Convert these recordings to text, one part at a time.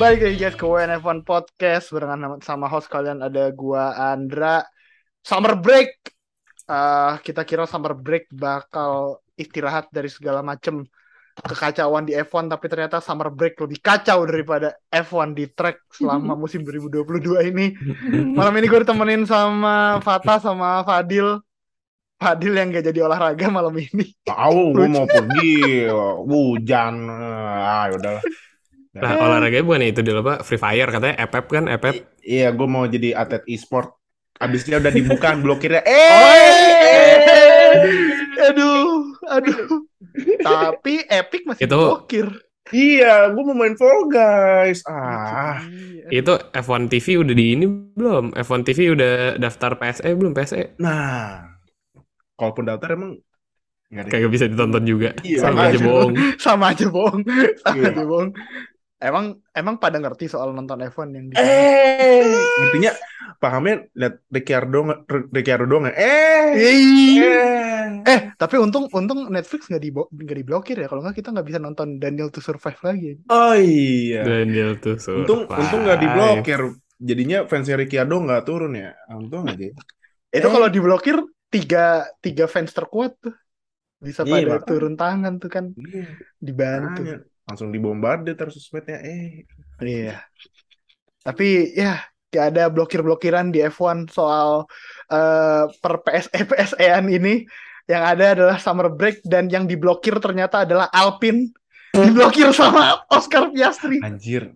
Balik lagi guys ke WNF1 Podcast barengan sama host kalian ada gua Andra. Summer break. Eh, kita kira summer break bakal istirahat dari segala macem kekacauan di F1 tapi ternyata summer break lebih kacau daripada F1 di track selama musim 2022 ini. Malam ini gue ditemenin sama Fatah sama Fadil. Fadil yang gak jadi olahraga malam ini. Tahu gue mau pergi hujan. Ah, udahlah. Nah, olahraganya bukan itu dulu apa? Free Fire katanya EPEP kan, EPEP. Iya, gue mau jadi atlet e-sport. Abisnya udah dibuka blokirnya. Oh, Eh, aduh, aduh. Tapi Epic masih Itu- blokir. iya, gue mau main Fall Guys. Ah, Itu F1 TV udah di ini belum? F1 TV udah daftar PSE belum? PSE nah, kalaupun daftar emang nggak bisa ditonton juga. Iya, Sama aja bohong. sama aja bohong sama Iya. aja bohong emang emang pada ngerti soal nonton F1 yang di Eh, ngertinya pahamnya lihat Ricciardo nggak- Ricciardo doang nggak? Eh, eh. eh tapi untung untung Netflix nggak di nggak diblokir ya kalau nggak kita nggak bisa nonton Daniel to Survive lagi Oh iya. Daniel Untung survive. untung nggak diblokir. Jadinya fansnya Ricciardo nggak turun ya. Untung aja. itu Eh. kalau diblokir tiga tiga fans terkuat tuh bisa Iya, pada makanya. turun tangan tuh kan Iya. dibantu Makanya. Langsung dibombardir terus sosmednya eh Iya. Tapi ya gak ada blokir-blokiran di F1 soal eh, per PSE PSE-an ini. Yang ada adalah summer break dan yang diblokir ternyata adalah Alpine. Diblokir sama Oscar Piastri. anjir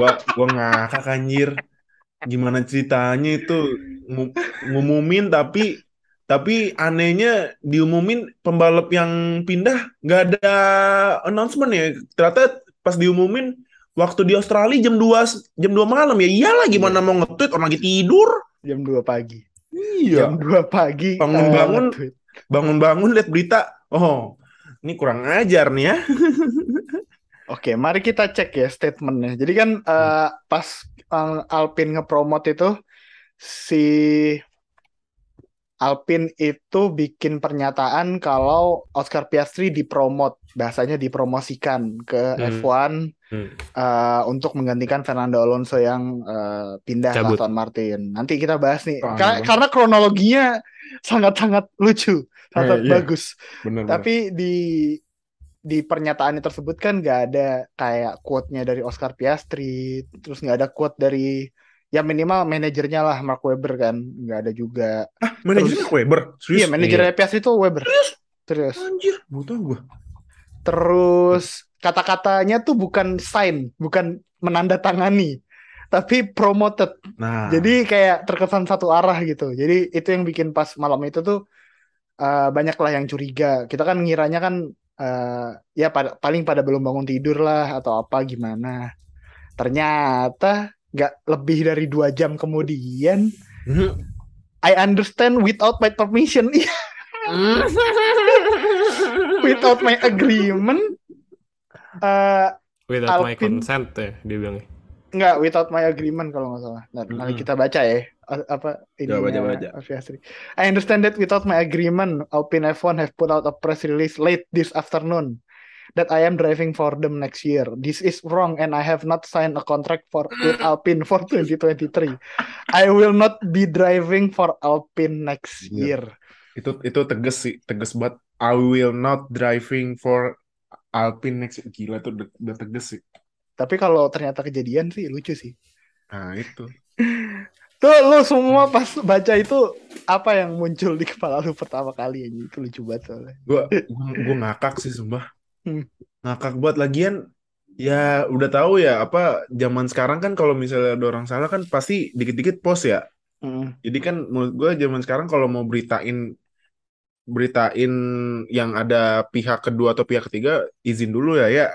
gua gua ngakak anjir gimana ceritanya itu Ngu- ngumumin tapi tapi anehnya diumumin pembalap yang pindah nggak ada announcement ya ternyata pas diumumin waktu di Australia jam 2 jam 2 malam ya iyalah gimana mau nge-tweet orang lagi tidur Jam 2 pagi. iya Jam 2 pagi. Bangun-bangun. bangun-bangun lihat berita oh ini kurang ajar nih ya Oke, mari kita cek ya statementnya. Jadi kan eh, pas eh, Alpine ngepromot itu si Alpine itu bikin pernyataan kalau Oscar Piastri dipromot, bahasanya dipromosikan ke Hmm. F1 Hmm. eh, untuk menggantikan Fernando Alonso yang eh, pindah ke. Aston Martin. Nanti kita bahas nih, Ka- iya. karena kronologinya sangat-sangat lucu, sangat Eh, iya. bagus. bener Tapi di di pernyataan tersebut kan nggak ada kayak quote-nya dari Oscar Piastri, terus nggak ada quote dari ya minimal manajernya lah Mark Webber kan, nggak ada juga. manajernya Weber serius Iya manajernya Piastri itu Webber. Terus anjir butuh gua terus kata-katanya tuh bukan sign, bukan menandatangani, tapi promoted. nah Jadi kayak terkesan satu arah gitu. Jadi itu yang bikin pas malam itu tuh eh, banyak lah yang curiga. Kita kan ngiranya kan eh, ya pada, paling pada belum bangun tidur lah atau apa gimana. Ternyata nggak lebih dari dua jam kemudian Hmm. I understand without my permission, Iya, without my agreement. eh Without my Alpine. consent ya dia bilangnya. Nggak, without my agreement kalau nggak salah. Nah, nanti Mm-mm. kita baca ya. Apa ini baca, baca. I understand that without my agreement, Alpine F1 have put out a press release late this afternoon that I am driving for them next year. This is wrong and I have not signed a contract for with Alpine for 2023. I will not be driving for Alpine next Iya. year. itu itu tegas sih tegas banget I will not driving for Alpine next gila tuh udah, tegas sih Tapi kalau ternyata kejadian sih lucu sih. nah itu Tuh lu semua pas baca itu apa yang muncul di kepala lu pertama kali ini itu lucu banget soalnya. gua gua, gua ngakak sih sumpah. Ngakak buat lagian ya udah tahu ya apa zaman sekarang kan kalau misalnya ada orang salah kan pasti dikit-dikit post ya Mm. jadi kan menurut gua zaman sekarang kalau mau beritain beritain yang ada pihak kedua atau pihak ketiga izin dulu ya ya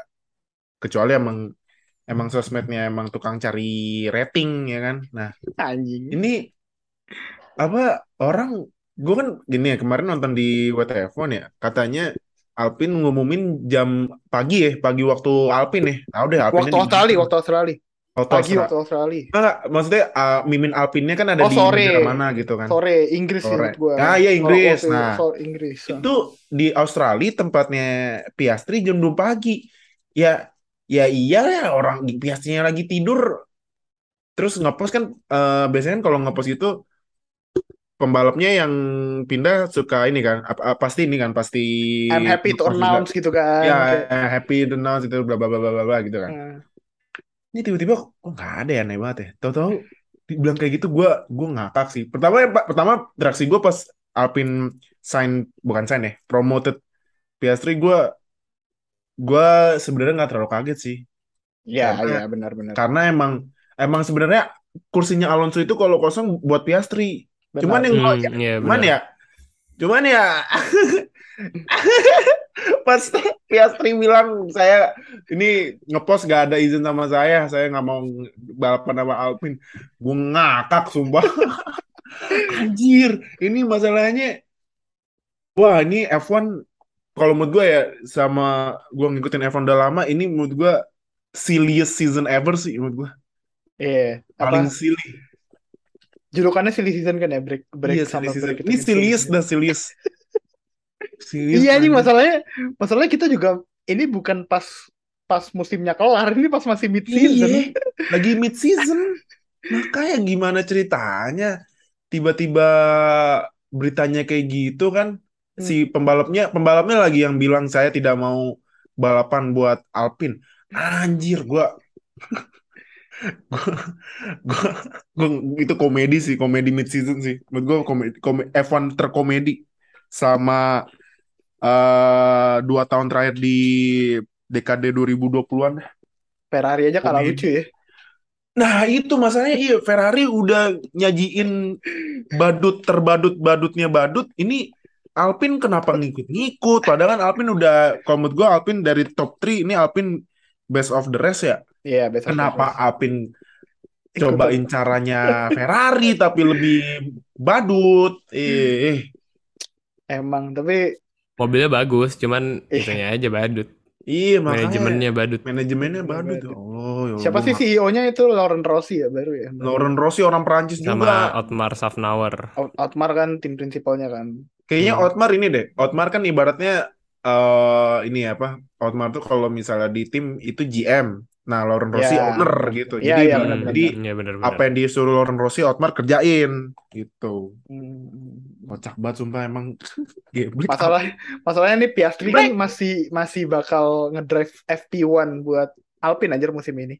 kecuali emang emang sosmednya emang tukang cari rating ya kan nah Anjing. ini apa orang gue kan gini ya kemarin nonton di WTF1 ya katanya Alpin ngumumin jam pagi ya pagi waktu Alpin ya tahu deh Alpinnya Waktu di- Australia, waktu Australia. waktu Pagi Austra- waktu Australia. Enggak, maksudnya uh, mimin Alpinnya kan ada Oh, di sore. mana gitu kan Sore Inggris sih Sore. gua. Ah, iya, Inggris. Oh, Nah. sore Inggris. itu di Australia tempatnya Piastri jam 2 pagi ya ya iya ya orang Piastrinya lagi tidur terus ngepost kan eh, biasanya kan kalau ngepost itu pembalapnya yang pindah suka ini kan apa, pasti ini kan pasti I'm happy to announce gitu kan. ya Kayak, happy to announce itu bla bla bla bla bla gitu kan. Eh, ini tiba-tiba kok nggak ada ya aneh banget ya. Tahu-tahu dibilang kayak gitu gue gue ngakak sih. Pertama ya, Pak, pertama reaksi gue pas Alpine sign bukan sign ya promoted Piastri gue gue sebenarnya nggak terlalu kaget sih. Ya, Karena- ya benar-benar. karena emang emang sebenarnya kursinya Alonso itu kalau kosong buat Piastri cuman yang Hmm, iya, cuman benar. ya cuman ya pas Piastri bilang saya ini ngepost gak ada izin sama saya saya nggak mau balapan sama Alpine gue ngakak sumpah. Anjir ini masalahnya wah ini F1 kalau menurut gue ya sama gue ngikutin F1 udah lama ini menurut gue silliest season ever sih menurut gue Iya, paling apa? silly julukannya silly season kan ya break break Iya, sama break ini kan silly. dan Silliest, Iya man. masalahnya masalahnya kita juga ini bukan pas pas musimnya kelar ini pas masih mid season. Iya, lagi mid season. Makanya gimana ceritanya? Tiba-tiba beritanya kayak gitu kan? Si pembalapnya, pembalapnya lagi yang bilang saya tidak mau balapan buat Alpine. Anjir, gua gua itu komedi sih, komedi mid season sih. Menurut gua komedi, komedi F1 terkomedi sama eh, dua tahun terakhir di dekade 2020-an. Ferrari aja kalah Komedi. lucu ya. Nah itu masalahnya iya Ferrari udah nyajiin badut terbadut badutnya badut ini Alpine kenapa ngikut-ngikut padahal kan Alpine udah kalau menurut gue Alpine dari top 3 ini Alpine best of the rest ya Iya, besok kenapa Alpine Ikut. cobain caranya Ferrari tapi lebih badut eh, eh. Emang tapi Mobilnya bagus, cuman Iya. itunya aja badut. iya makanya Manajemennya badut. manajemennya badut Badut. oh ya siapa sih CEO-nya itu Lauren Rossi ya baru ya. Lauren Rossi orang Perancis Sama juga Otmar Safnauer. Out- Otmar kan tim prinsipalnya kan. Kayaknya Hmm. Otmar ini deh. Otmar kan ibaratnya eh ini apa? Otmar tuh kalau misalnya di tim itu GM. Nah, Lauren Rossi Ya. owner gitu. Iya, jadi iya, Hmm, benar-benar. jadi Iya benar-benar. apa yang disuruh Lauren Rossi Otmar kerjain gitu. Hmm. Kocak banget sumpah emang. Geblek. Masalah masalahnya nih Piastri kan masih masih bakal ngedrive FP1 buat Alpine anjir musim ini.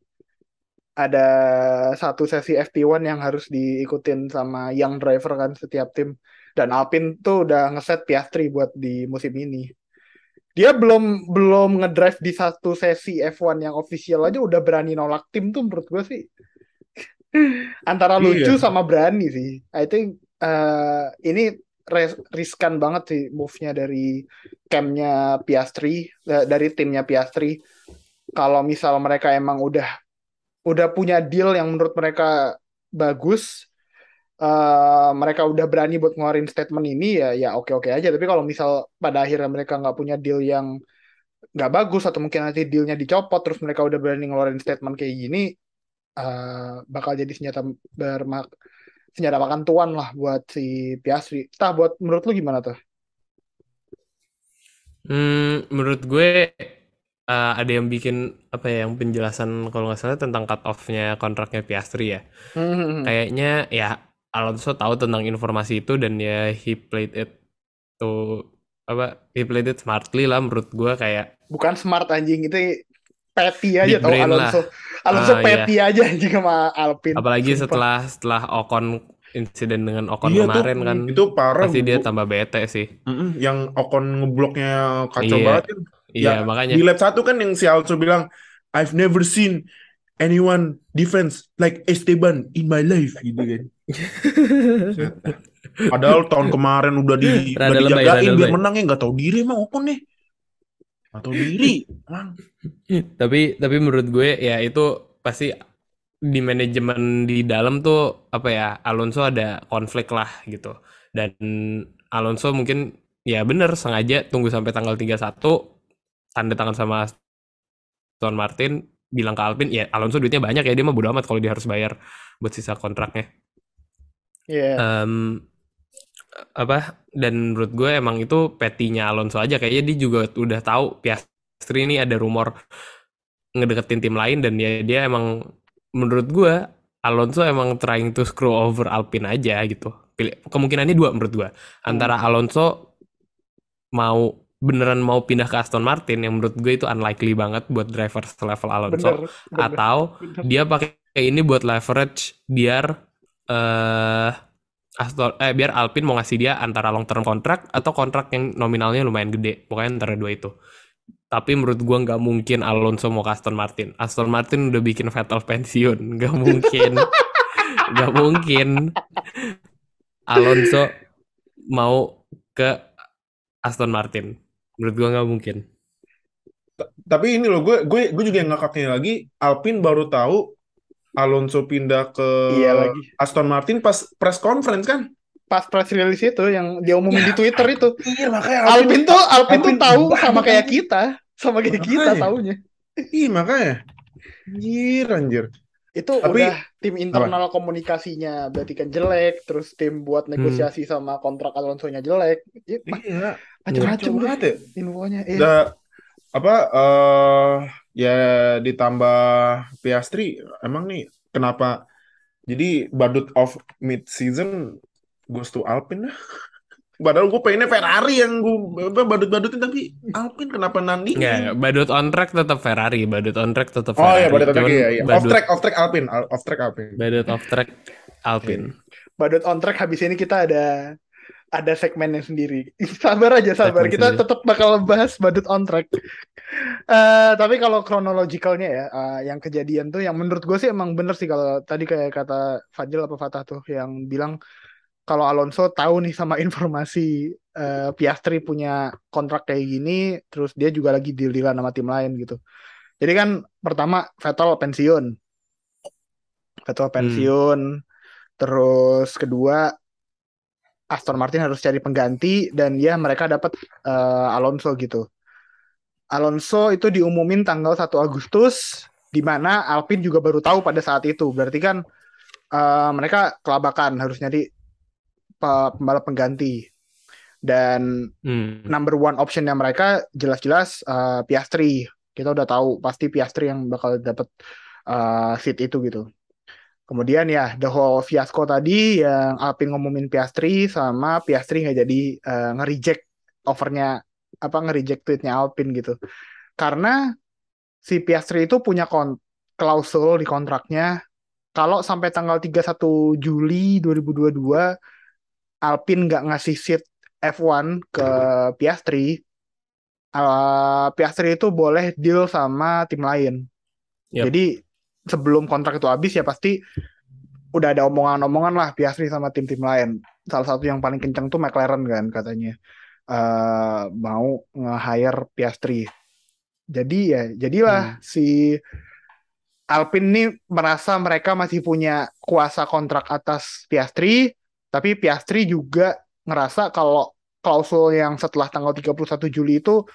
Ada satu sesi FP1 yang harus diikutin sama young driver kan setiap tim. Dan Alpine tuh udah ngeset Piastri buat di musim ini. Dia belum belum ngedrive di satu sesi F1 yang official aja udah berani nolak tim tuh menurut gue sih. Antara lucu Iya. sama berani sih. I think eh, ini res- riskan banget sih move-nya dari campnya Piastri, eh, dari timnya Piastri. Kalau misal mereka emang udah udah punya deal yang menurut mereka bagus, eh, mereka udah berani buat ngeluarin statement ini ya ya oke oke aja. Tapi kalau misal pada akhirnya mereka nggak punya deal yang nggak bagus atau mungkin nanti dealnya dicopot terus mereka udah berani ngeluarin statement kayak gini, eh, bakal jadi senjata bermak senjata makan tuan lah buat si Piastri. Tah buat menurut lu gimana tuh? Hmm, menurut gue eh, ada yang bikin apa ya yang penjelasan kalau nggak salah tentang cut off-nya kontraknya Piastri ya. Hmm. Kayaknya ya Alonso tahu tentang informasi itu dan ya he played it to apa he played it smartly lah menurut gue kayak Bukan smart anjing itu petty aja tau Alonso. Alonso Ah, petty aja anjing sama Alpine. apalagi Sumpah. setelah setelah Ocon insiden dengan Ocon Iya tuh, kemarin kan itu parah. pasti dia tambah bete sih. Yang Ocon ngebloknya kacau Iya. banget kan. Iya Ya, makanya Di lap satu kan yang si Alonso bilang, I've never seen anyone defense like Esteban in my life gitu kan. Padahal tahun kemarin udah di udah Rada dijagain biar menang ya nggak tahu diri emang Ocon nih. Nggak tahu diri. Emang. tapi tapi menurut gue ya itu pasti di manajemen di dalam tuh apa ya Alonso ada konflik lah gitu dan Alonso mungkin ya bener sengaja tunggu sampai tanggal 31 tanda tangan sama Aston Martin bilang ke Alpine ya Alonso duitnya banyak ya dia mah bodo amat kalau dia harus bayar buat sisa kontraknya Iya. Em, apa dan menurut gue emang itu petinya Alonso aja kayaknya dia juga udah tahu Piastri ini ada rumor ngedeketin tim lain dan ya dia emang menurut gua Alonso emang trying to screw over Alpine aja gitu. Pilih, kemungkinannya dua menurut gua. Antara Alonso mau beneran mau pindah ke Aston Martin yang menurut gue itu unlikely banget buat driver selevel Alonso Bener, bener, atau bener. dia pakai ini buat leverage biar eh Aston eh biar Alpine mau ngasih dia antara long term kontrak atau kontrak yang nominalnya lumayan gede. Pokoknya antara dua itu. Tapi menurut gua nggak mungkin Alonso mau ke Aston Martin. Aston Martin udah bikin Vettel pensiun. Nggak mungkin. Nggak mungkin. Alonso mau ke Aston Martin. Menurut gua nggak mungkin. Tapi ini loh, gue gue gue juga yang ngakaknya lagi, Alpine baru tahu Alonso pindah ke Iya lagi. Aston Martin pas press conference kan? Pas press release itu yang dia umumin Ya, di Twitter itu. Iya makanya Alvin tuh Alvin tuh Alpine tahu sama kayak kita, sama kayak kita Makanya. taunya. Iya makanya. Anjir, anjir. Itu Tapi- udah tim internal komunikasinya berarti kan jelek, terus tim buat negosiasi sama kontrak Alonso-nya jelek. Ya, Iya, Macam-macam banget ya. infonya. Iya. Udah apa eh ya ditambah Piastri emang nih kenapa jadi badut of mid season goes to Alpine dah. Padahal gue pengennya Ferrari yang gue badut-badutin tapi Alpine kenapa nanding? Nggak, badut on track tetap Ferrari badut on track tetap Oh Ferrari iya badut off track iya, iya. Off track off track Alpine Al- off track Alpine. badut off track Alpine Badut on track habis ini kita ada ada segmennya sendiri. Sabar aja, sabar. Segmen Kita sendiri. tetap bakal bahas badut on track. Eh, tapi kalau kronologikalnya ya, eh, yang kejadian tuh yang menurut gue sih emang bener sih kalau tadi kayak kata Fadil apa Fatah tuh yang bilang kalau Alonso tahu nih sama informasi eh, Piastri punya kontrak kayak gini, terus dia juga lagi deal-dealan sama tim lain gitu. Jadi kan pertama Vettel pensiun. Vettel pensiun. Terus kedua Aston Martin harus cari pengganti dan ya mereka dapat eh, Alonso gitu. Alonso itu diumumin tanggal 1 Agustus di mana Alpine juga baru tahu pada saat itu. Berarti kan eh, mereka kelabakan harus nyari pe- pembalap pengganti. Dan Hmm. number one optionnya mereka jelas-jelas eh, Piastri. Kita udah tahu pasti Piastri yang bakal dapat eh, seat itu gitu. Kemudian ya the whole fiasco tadi yang Alpine ngumumin Piastri sama Piastri nggak jadi eh, nge-reject offernya apa nge-reject tweetnya Alpine gitu. Karena si Piastri itu punya kon klausul di kontraknya kalau sampai tanggal 31 Juli 2022 Alpine nggak ngasih seat F1 ke Piastri, eh, Piastri itu boleh deal sama tim lain. Yap. Jadi sebelum kontrak itu habis ya pasti udah ada omongan-omongan lah Piastri sama tim-tim lain. Salah satu yang paling kenceng tuh McLaren kan katanya eh mau nge-hire Piastri. Jadi ya jadilah si Alpine ini merasa mereka masih punya kuasa kontrak atas Piastri, tapi Piastri juga ngerasa kalau klausul yang setelah tanggal 31 Juli itu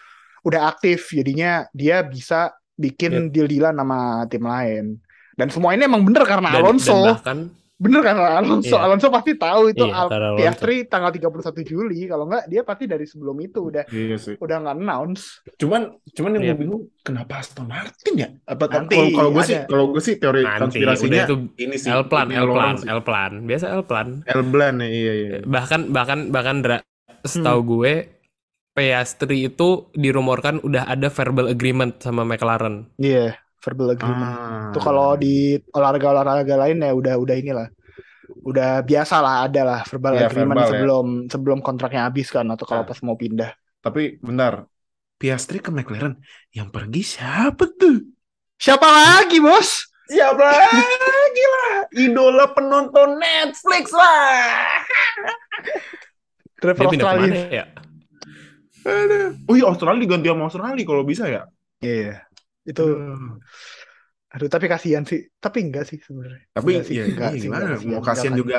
udah aktif, jadinya dia bisa bikin deal-dealan sama tim lain. Dan semua ini emang bener karena Dan- Alonso. dan bahkan Bener karena Alonso. Iya. Alonso pasti tahu itu Iya, Al-. Piastri tanggal 31 Juli. Kalau nggak dia pasti dari sebelum itu udah Iya sih. udah nggak announce. Cuman cuman yang Iya. gue bingung kenapa Aston Martin ya? Apa Nanti kalau kalau gue sih kalau gue sih teori nanti konspirasinya udah itu ini sih L plan L plan. L plan biasa L plan L plan ya iya iya. bahkan bahkan bahkan Dra, setahu Hmm. gue Piastri itu dirumorkan udah ada verbal agreement sama McLaren Iya, verbal agreement. Ah. Itu kalau di olahraga-olahraga lain ya udah udah inilah. Udah biasa lah ada lah verbal Iya, agreement verbal ya. sebelum sebelum kontraknya habis kan atau kalau Nah. pas mau pindah. Tapi bentar. Piastri ke McLaren yang pergi siapa tuh? Siapa lagi, Bos? Siapa lagi lah? Idola penonton Netflix lah. Driver ke mana Australia. ya Aduh. Oh iya Australia diganti sama Australia kalau bisa ya. Iya. Itu aduh tapi kasihan sih. Tapi enggak sih sebenarnya. Tapi Enggak sih, ya, enggak iya, sih, gimana? enggak Mau kasihan kan. juga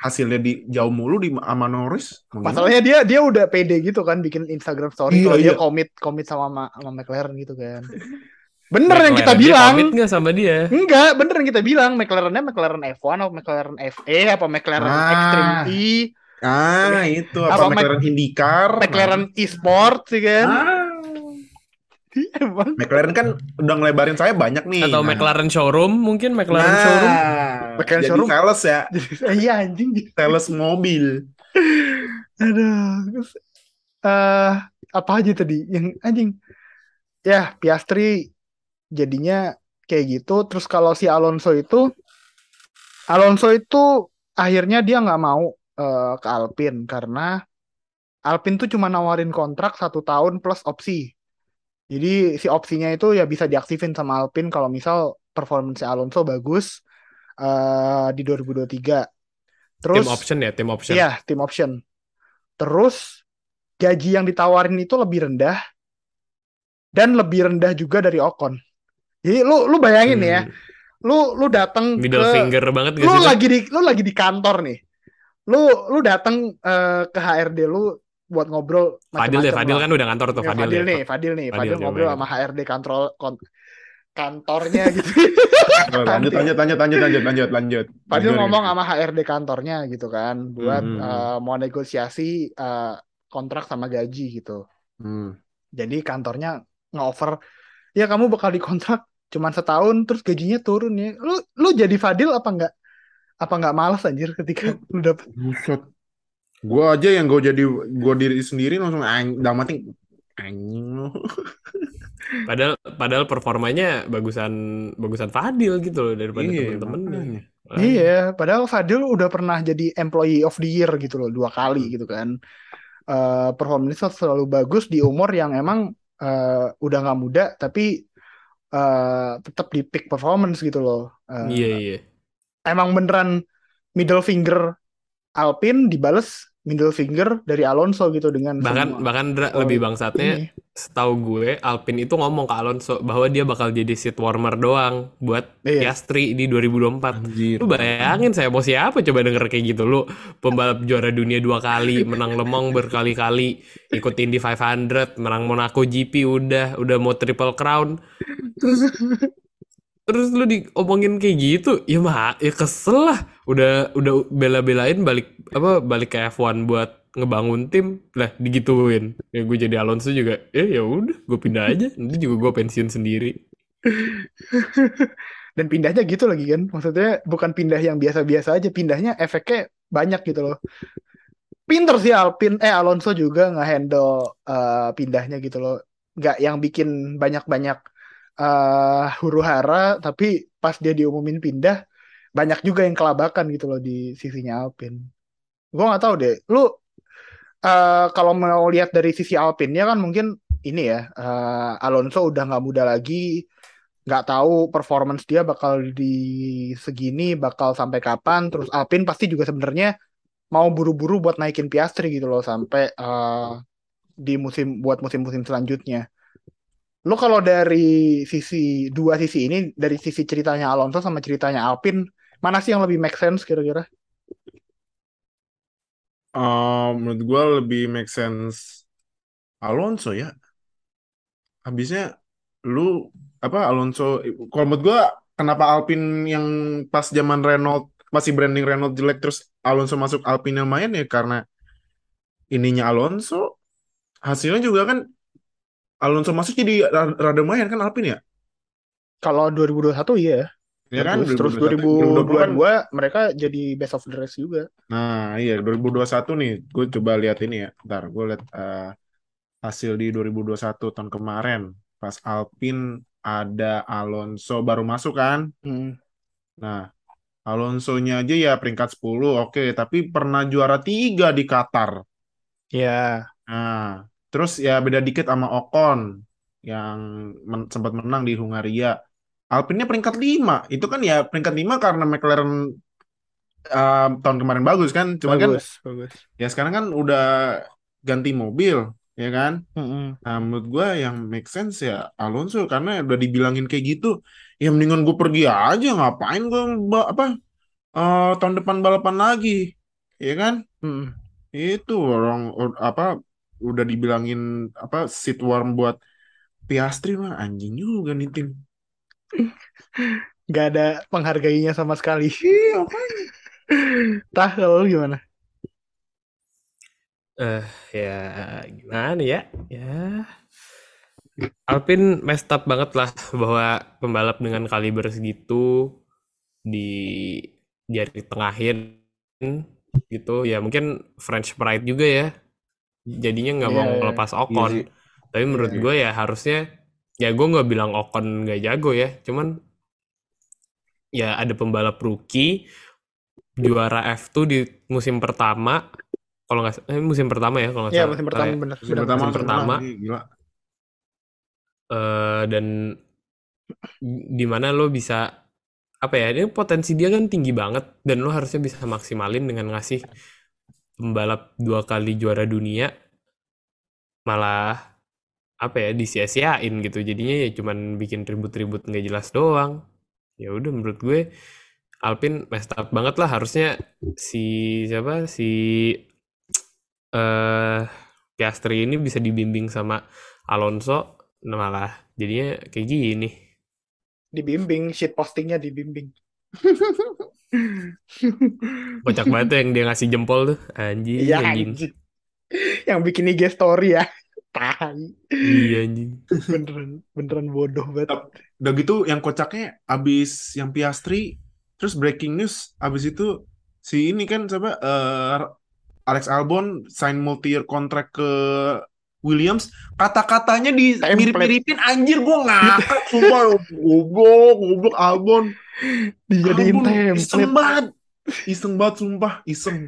hasilnya di jauh mulu di sama Norris. Masalahnya dia dia udah pede gitu kan bikin Instagram story Iya, kalau dia iya. komit komit sama Ma- sama McLaren gitu kan. Bener yang kita McLaren, dia bilang. komit nggak sama dia Enggak, bener yang kita bilang. McLarennya McLaren F1 atau McLaren FE apa McLaren Ah. Extreme E, Ah, itu Apa apa, Mac- McLaren IndyCar? McLaren e-sport sih kan. Ah. Emang McLaren kan udah ngelebarin saya banyak nih. Atau Nah. McLaren showroom mungkin McLaren Nah, showroom. McLaren jadi showroom. sales ya, iya anjing. sales mobil. Aduh. Eh apa aja tadi yang anjing? Ya, Piastri jadinya kayak gitu. Terus kalau si Alonso itu Alonso itu akhirnya dia nggak mau eh, ke Alpine karena Alpine tuh cuma nawarin kontrak satu tahun plus opsi. Jadi si opsinya itu ya bisa diaktifin sama Alpine kalau misal performance Alonso bagus eh, di 2023. Terus Tim option ya, tim option. Iya, tim option. Terus gaji yang ditawarin itu lebih rendah dan lebih rendah juga dari Ocon. Jadi lu lu bayangin ya, Hmm, lu lu datang middle ke finger banget gak lu sih? lagi di lu lagi di kantor nih. Lu lu datang eh, ke HRD lu buat ngobrol Fadil macam-macam Fadil lah. kan udah kantor tuh Ya, Fadil, Fadil ya. nih, Fadil nih, Fadil ngobrol ya. sama HRD kontrol kon- kantornya gitu. Lanjut, lanjut, lanjut, lanjut, lanjut, lanjut, lanjut. Fadil Lanjut, ngomong sama HRD kantornya gitu kan, buat Hmm. eh, mau negosiasi eh, kontrak sama gaji gitu. Hmm. Jadi kantornya nge-offer, ya kamu bakal dikontrak cuman setahun, terus gajinya turun ya. Lu lu jadi Fadil apa enggak? Apa nggak malas anjir ketika lu dapet? Buset. Gua aja yang gue jadi gue diri sendiri langsung ang, dalam hati anjing. Padahal padahal performanya bagusan bagusan Fadil gitu loh daripada Iya, temen-temennya. Iya, padahal Fadil udah pernah jadi employee of the year gitu loh, dua kali gitu kan. Eh performance selalu bagus di umur yang emang eh, udah nggak muda, tapi eh tetap di peak performance gitu loh. Eh, Iya iya. Emang beneran middle finger Alpine dibales middle finger dari Alonso gitu dengan Bahkan semua bahkan Dra, Oh, lebih bangsatnya ini. setahu gue Alpine itu ngomong ke Alonso bahwa dia bakal jadi seat warmer doang buat Iya. Piastri di 2024. Anjir. Lu bayangin saya mau siapa coba denger kayak gitu lu pembalap juara dunia dua kali menang Le Mans berkali-kali ikut Indy 500 menang Monaco GP udah udah mau triple crown terus terus lu diomongin kayak gitu ya mah ya kesel lah udah udah bela-belain balik apa balik ke F1 buat ngebangun tim lah digituin ya gue jadi Alonso juga ya ya udah gue pindah aja nanti juga gue pensiun sendiri Dan pindahnya gitu lagi kan. Maksudnya bukan pindah yang biasa-biasa aja, pindahnya efeknya banyak gitu loh. Pinter sih Alpine, eh Alonso juga nge-handle eh, pindahnya gitu loh. Nggak yang bikin banyak-banyak eh huru-hara, tapi pas dia diumumin pindah, banyak juga yang kelabakan gitu loh di sisinya Alpine. Gue nggak tahu deh, lu eh, kalau mau lihat dari sisi Alpine-nya kan mungkin ini ya, eh, Alonso udah nggak muda lagi, nggak tahu performance dia bakal di segini, bakal sampai kapan. Terus Alpine pasti juga sebenarnya mau buru-buru buat naikin Piastri gitu loh sampai eh, di musim buat musim-musim selanjutnya. Lo kalau dari sisi dua sisi ini, dari sisi ceritanya Alonso sama ceritanya Alpine, mana sih yang lebih make sense kira-kira? Eh, menurut gue lebih make sense Alonso ya. Habisnya lu apa Alonso kalau menurut gue kenapa Alpine yang pas zaman Renault masih branding Renault jelek terus Alonso masuk Alpine yang main ya karena ininya Alonso hasilnya juga kan Alonso masuk jadi ra- rada lumayan kan Alpine ya Kalau 2021 iya. ya kan Terus, terus 2021 kan 2022 mereka jadi best of the rest juga. Nah, iya 2021 nih, gue coba lihat ini ya. Ntar gue lihat eh, hasil di 2021 tahun kemarin. Pas Alpine ada Alonso baru masuk kan. Hmm. Nah, Alonsonya aja ya peringkat 10, oke. Tapi pernah juara tiga di Qatar. Ya. Nah, terus ya beda dikit sama Ocon yang men- sempat menang di Hungaria. Alpine-nya peringkat 5. Itu kan ya peringkat 5 karena McLaren eh, tahun kemarin bagus kan. Cuman kan bagus, bagus. Ya sekarang kan udah ganti mobil, ya kan? Mm-mm. Nah, menurut gue yang make sense ya Alonso karena udah dibilangin kayak gitu, ya mendingan gue pergi aja, ngapain gue apa eh, tahun depan balapan lagi, ya kan? Mm-mm. Itu orang or- apa udah dibilangin apa seat warm buat Piastri mah anjing juga nih tim. Gak ada penghargainya sama sekali. Iya, Tah, kalau gimana? eh ya gimana ya ya Alpine messed up banget lah bahwa pembalap dengan kaliber segitu di jari tengahin gitu ya mungkin French pride juga ya jadinya nggak mau Iya, iya. lepas Iya Ocon sih. tapi menurut Iya. gue ya harusnya ya gue nggak bilang Ocon nggak jago ya cuman ya ada pembalap rookie juara F2 di musim pertama kalau nggak eh, musim pertama ya kalau nggak Iya salah musim pertama ya. bener. Musim bener. pertama musim langsung pertama. Ih, Gila. Eh, dan di mana lo bisa apa ya ini potensi dia kan tinggi banget dan lo harusnya bisa maksimalin dengan ngasih pembalap dua kali juara dunia malah apa ya disia-siain gitu. Jadinya ya cuman bikin ribut-ribut nggak jelas doang. Ya udah menurut gue Alpine messed up banget lah. Harusnya si siapa si eh Piastri ini bisa dibimbing sama Alonso nah malah jadinya kayak gini. Dibimbing shit postingnya dibimbing. kocak banget tuh yang dia ngasih jempol tuh anjing Iya anjing anjing. Yang bikin IG story ya. Tai. iya anjing Beneran beneran bodoh banget. Udah gitu yang kocaknya abis yang Piastri terus breaking news abis itu si ini kan siapa eh, Alex Albon sign multi year contract ke Williams kata-katanya di mirip-miripin anjir gua ngakak sumpah goblok goblok Albon Dijadiin Albon iseng template. banget. Iseng banget sumpah iseng.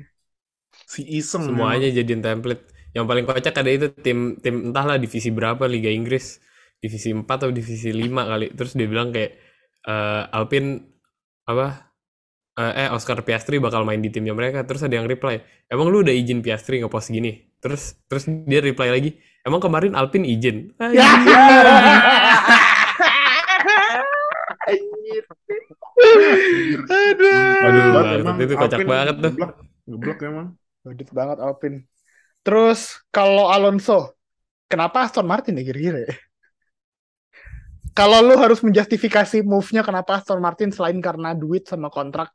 Si iseng semuanya jadiin template. Yang paling kocak ada itu tim tim entahlah divisi berapa Liga Inggris. Divisi 4 atau divisi 5 kali. Terus dia bilang kayak eh, Alpine apa? Eh, eh Oscar Piastri bakal main di timnya mereka. Terus ada yang reply emang lu udah izin Piastri ngepost gini? Terus terus dia reply lagi emang kemarin Alpine izin? Ya. Anjir. Aduh. Aduh, Goblok banget. emang, Itu kocak banget tuh. Goblok, goblok emang. Badut banget Alpine. Terus kalau Alonso, kenapa Aston Martin ya kira-kira? ya? Kalau lu harus menjustifikasi move-nya kenapa Aston Martin selain karena duit sama kontrak,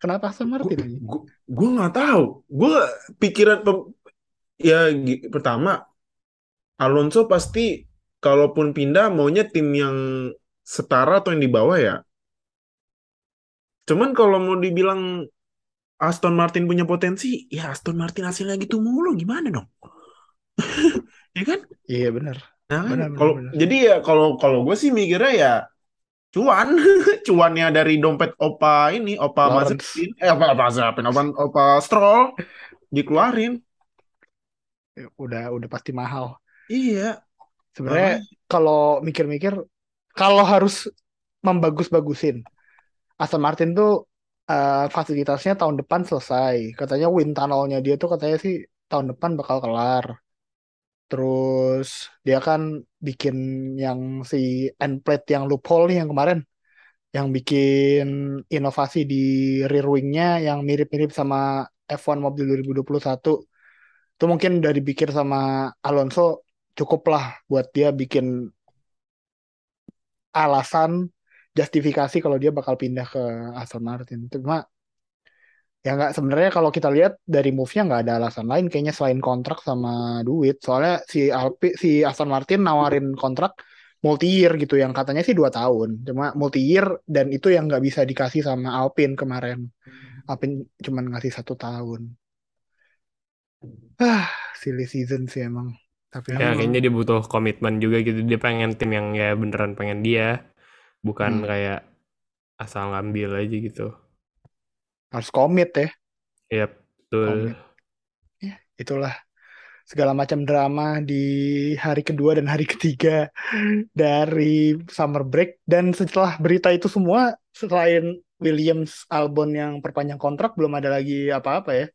kenapa Aston Martin? Gue nggak tahu. Gue pikiran pem- ya pertama Alonso pasti kalaupun pindah maunya tim yang setara atau yang di bawah ya. Cuman kalau mau dibilang Aston Martin punya potensi, ya Aston Martin hasilnya gitu mulu gimana dong? ya kan? Iya benar. Nah? Benar, kalau benar. jadi ya kalau kalau gue sih mikirnya ya cuan, cuannya dari dompet opa ini, opa. Mazepin, eh opa opa Mazepin, opa, opa Stroll dikeluarin. Ya, Udah udah pasti mahal. Iya. Sebenarnya kalau mikir-mikir, kalau harus membagus-bagusin, Aston Martin tuh eh, fasilitasnya tahun depan selesai. Katanya wind tunnelnya dia tuh katanya sih tahun depan bakal kelar. Terus dia kan bikin yang si end plate yang loophole nih yang kemarin, yang bikin inovasi di rear wingnya yang mirip-mirip sama F1 mobil 2021. Itu mungkin udah dipikir sama Alonso cukup lah buat dia bikin alasan justifikasi kalau dia bakal pindah ke Aston Martin. Cuma ya nggak sebenarnya kalau kita lihat dari move-nya nggak ada alasan lain kayaknya selain kontrak sama duit. Soalnya si Alpi si Aston Martin nawarin kontrak multi year gitu yang katanya sih dua tahun. Cuma multi year dan itu yang nggak bisa dikasih sama Alpine kemarin. Alpine cuma ngasih satu tahun. Ah, silly season sih emang. Tapi Ya Emang. kayaknya dia butuh komitmen juga gitu. Dia pengen tim yang ya beneran pengen dia. Bukan Hmm. kayak asal ngambil aja gitu. harus komit ya. Iya, betul. Komit. Ya, itulah segala macam drama di hari kedua dan hari ketiga dari summer break dan setelah berita itu semua selain Williams Albon yang perpanjang kontrak belum ada lagi apa-apa ya.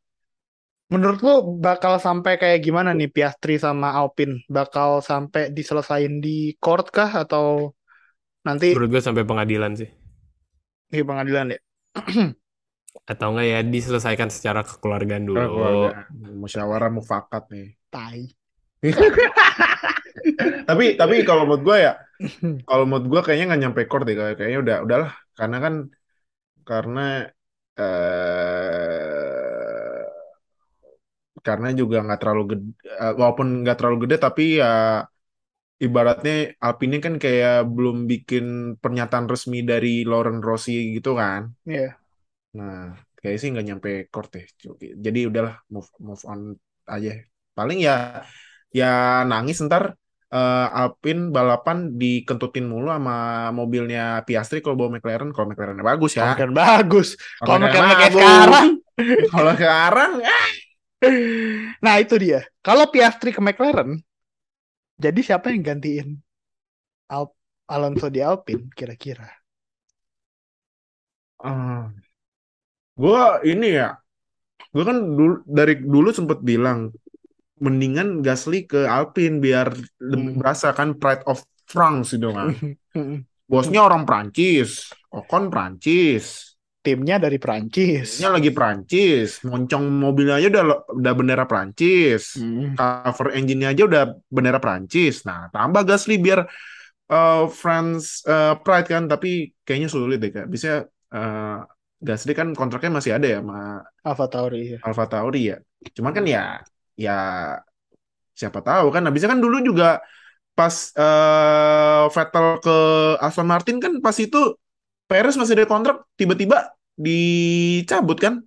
Menurut lo bakal sampai kayak gimana nih Piastri sama Alpine? Bakal sampai diselesain di court kah atau nanti Menurut gue sampai pengadilan sih. di pengadilan ya? Atau enggak ya diselesaikan secara kekeluargaan dulu. Keluarga. Musyawarah mufakat nih. Tai. tapi tapi kalau menurut gue ya kalau menurut gue kayaknya nggak nyampe court deh Kayak- kayaknya udah udahlah karena kan karena eh karena juga nggak terlalu gede walaupun nggak terlalu gede tapi ya ibaratnya Alpine kan kayak belum bikin pernyataan resmi dari Lauren Rossi gitu kan. Iya. Nah, kayak sih nggak nyampe court deh. Jadi udahlah move move on aja. Paling ya ya nangis ntar eh, Alpine balapan dikentutin mulu sama mobilnya Piastri kalau bawa McLaren. Kalau McLarennya bagus ya. Kan bagus. Kalau Kalau McLaren kayak bagus. sekarang. Kalau sekarang ah, Nah itu dia. Kalau Piastri ke McLaren, jadi siapa yang gantiin Al Alonso di Alpine kira-kira? ah. Gua ini ya. Gue kan dulu dari dulu sempet bilang mendingan Gasly ke Alpine biar Hmm. berasa kan pride of France gitu kan. Mm-mm. Bosnya orang Prancis, Ocon Prancis, Timnya dari Prancis. Timnya lagi Prancis, moncong mobilnya aja udah udah bendera Prancis, Mm. cover engine-nya aja udah bendera Prancis. Nah, tambah Gasly biar eh, France eh, pride kan, tapi kayaknya sulit deh kak. Bisa eh, Gasly kan kontraknya masih ada ya sama Alfa Tauri ya. Alfa Tauri ya. Cuman kan ya ya siapa tahu kan. Habisnya kan dulu juga pas eh, Vettel ke Aston Martin kan pas itu Perez masih ada kontrak tiba-tiba dicabut kan.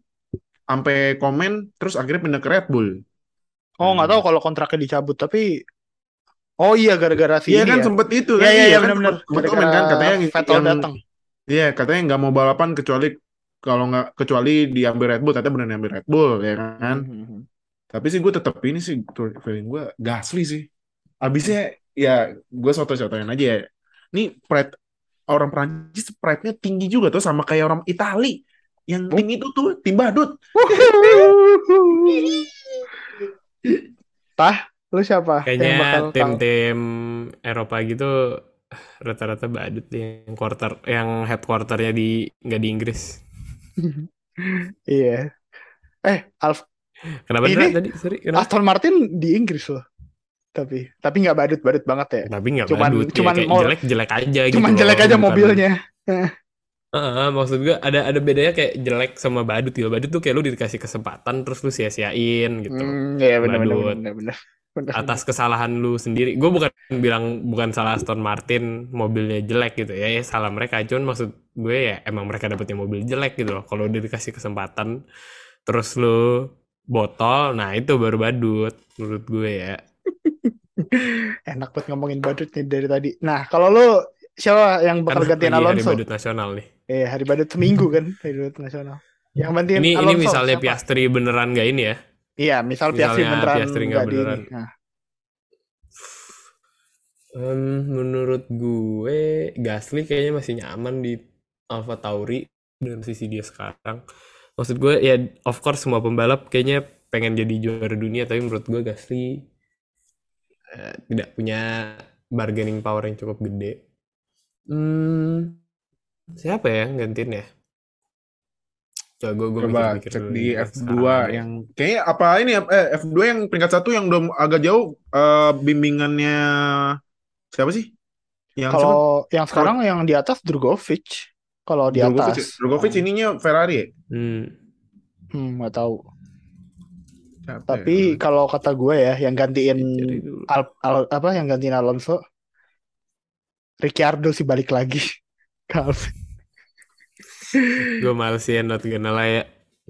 Sampai komen terus akhirnya pindah ke Red Bull. Oh nggak tahu kalau kontraknya dicabut tapi Oh iya gara-gara si Iya kan ya. sempet itu Iya kan. iya iya kan benar-benar. komen kan katanya Vettel yang- datang. Iya, katanya nggak mau balapan kecuali kalau nggak kecuali diambil Red Bull, katanya benar diambil Red Bull ya kan. Mhm. Tapi sih gue tetap ini sih feeling gue Gasly sih. Abisnya ya gue soto-sotoin aja ya. Ini pride orang Prancis pride-nya tinggi juga tuh sama kayak orang Itali. Yang Oh. tim itu tuh tim badut. Tah, lu siapa Kayaknya tim-tim Eropa gitu rata-rata badut deh yang quarter yang headquarternya di nggak di Inggris. Iya. Eh, Alf Kenapa Ini- tadi? Sorry, kenapa? Aston Martin di Inggris loh. Tapi tapi nggak badut-badut banget ya. Tapi nggak Cuman- badut, ya, cuman kayak mau- jelek-jelek aja gitu. Cuman loh, jelek aja mobilnya. Heeh, maksud gue ada ada bedanya kayak jelek sama badut gitu. Badut tuh kayak lu dikasih kesempatan terus lu sia-siain gitu. Hmm, iya benar benar Badut. benar benar. Benar. Atas kesalahan lu sendiri. Gue bukan bilang bukan salah Aston Martin mobilnya jelek gitu ya. Ya salah mereka. Cuman maksud gue ya emang mereka dapetnya mobil jelek gitu loh. Kalau udah dikasih kesempatan terus lu botol, nah itu baru badut menurut gue ya. Enak banget ngomongin badut nih dari tadi. Nah, kalau lu siapa yang bakal Kan gantiin lagi hari Alonso? badut nasional nih. Eh, hari badut seminggu kan, hari badut nasional. Yang gantiin Ini ini Alonso misalnya siapa? Piastri beneran gak ini ya? Iya, misal Piastri Misalnya beneran Piastri nggak nggak di beneran. ini. Nah, Em, menurut gue Gasly kayaknya masih nyaman di Alfa Tauri dengan sisi dia sekarang. Maksud gue ya of course semua pembalap kayaknya pengen jadi juara dunia tapi menurut gue Gasly eh, tidak punya bargaining power yang cukup gede. Hmm, siapa ya yang gantiin ya? Coba gue gue Coba mikir-mikir cek dulu di nih, F2 sekarang yang kayaknya apa ini ya, eh, F2 yang peringkat satu yang udah agak jauh eh, bimbingannya siapa sih? Yang siapa? kalau yang sekarang yang di atas Drugovic. Kalau di Drogovic, atas. Drogovic Hmm. ininya Ferrari ya? Hmm, Hmm, nggak tahu. Ya? Tapi kalau kata gue ya, yang gantiin dulu. Al, Al- apa yang gantiin Alonso, Ricciardo sih balik lagi. ke Alpine. gue males sih not gonna lie ya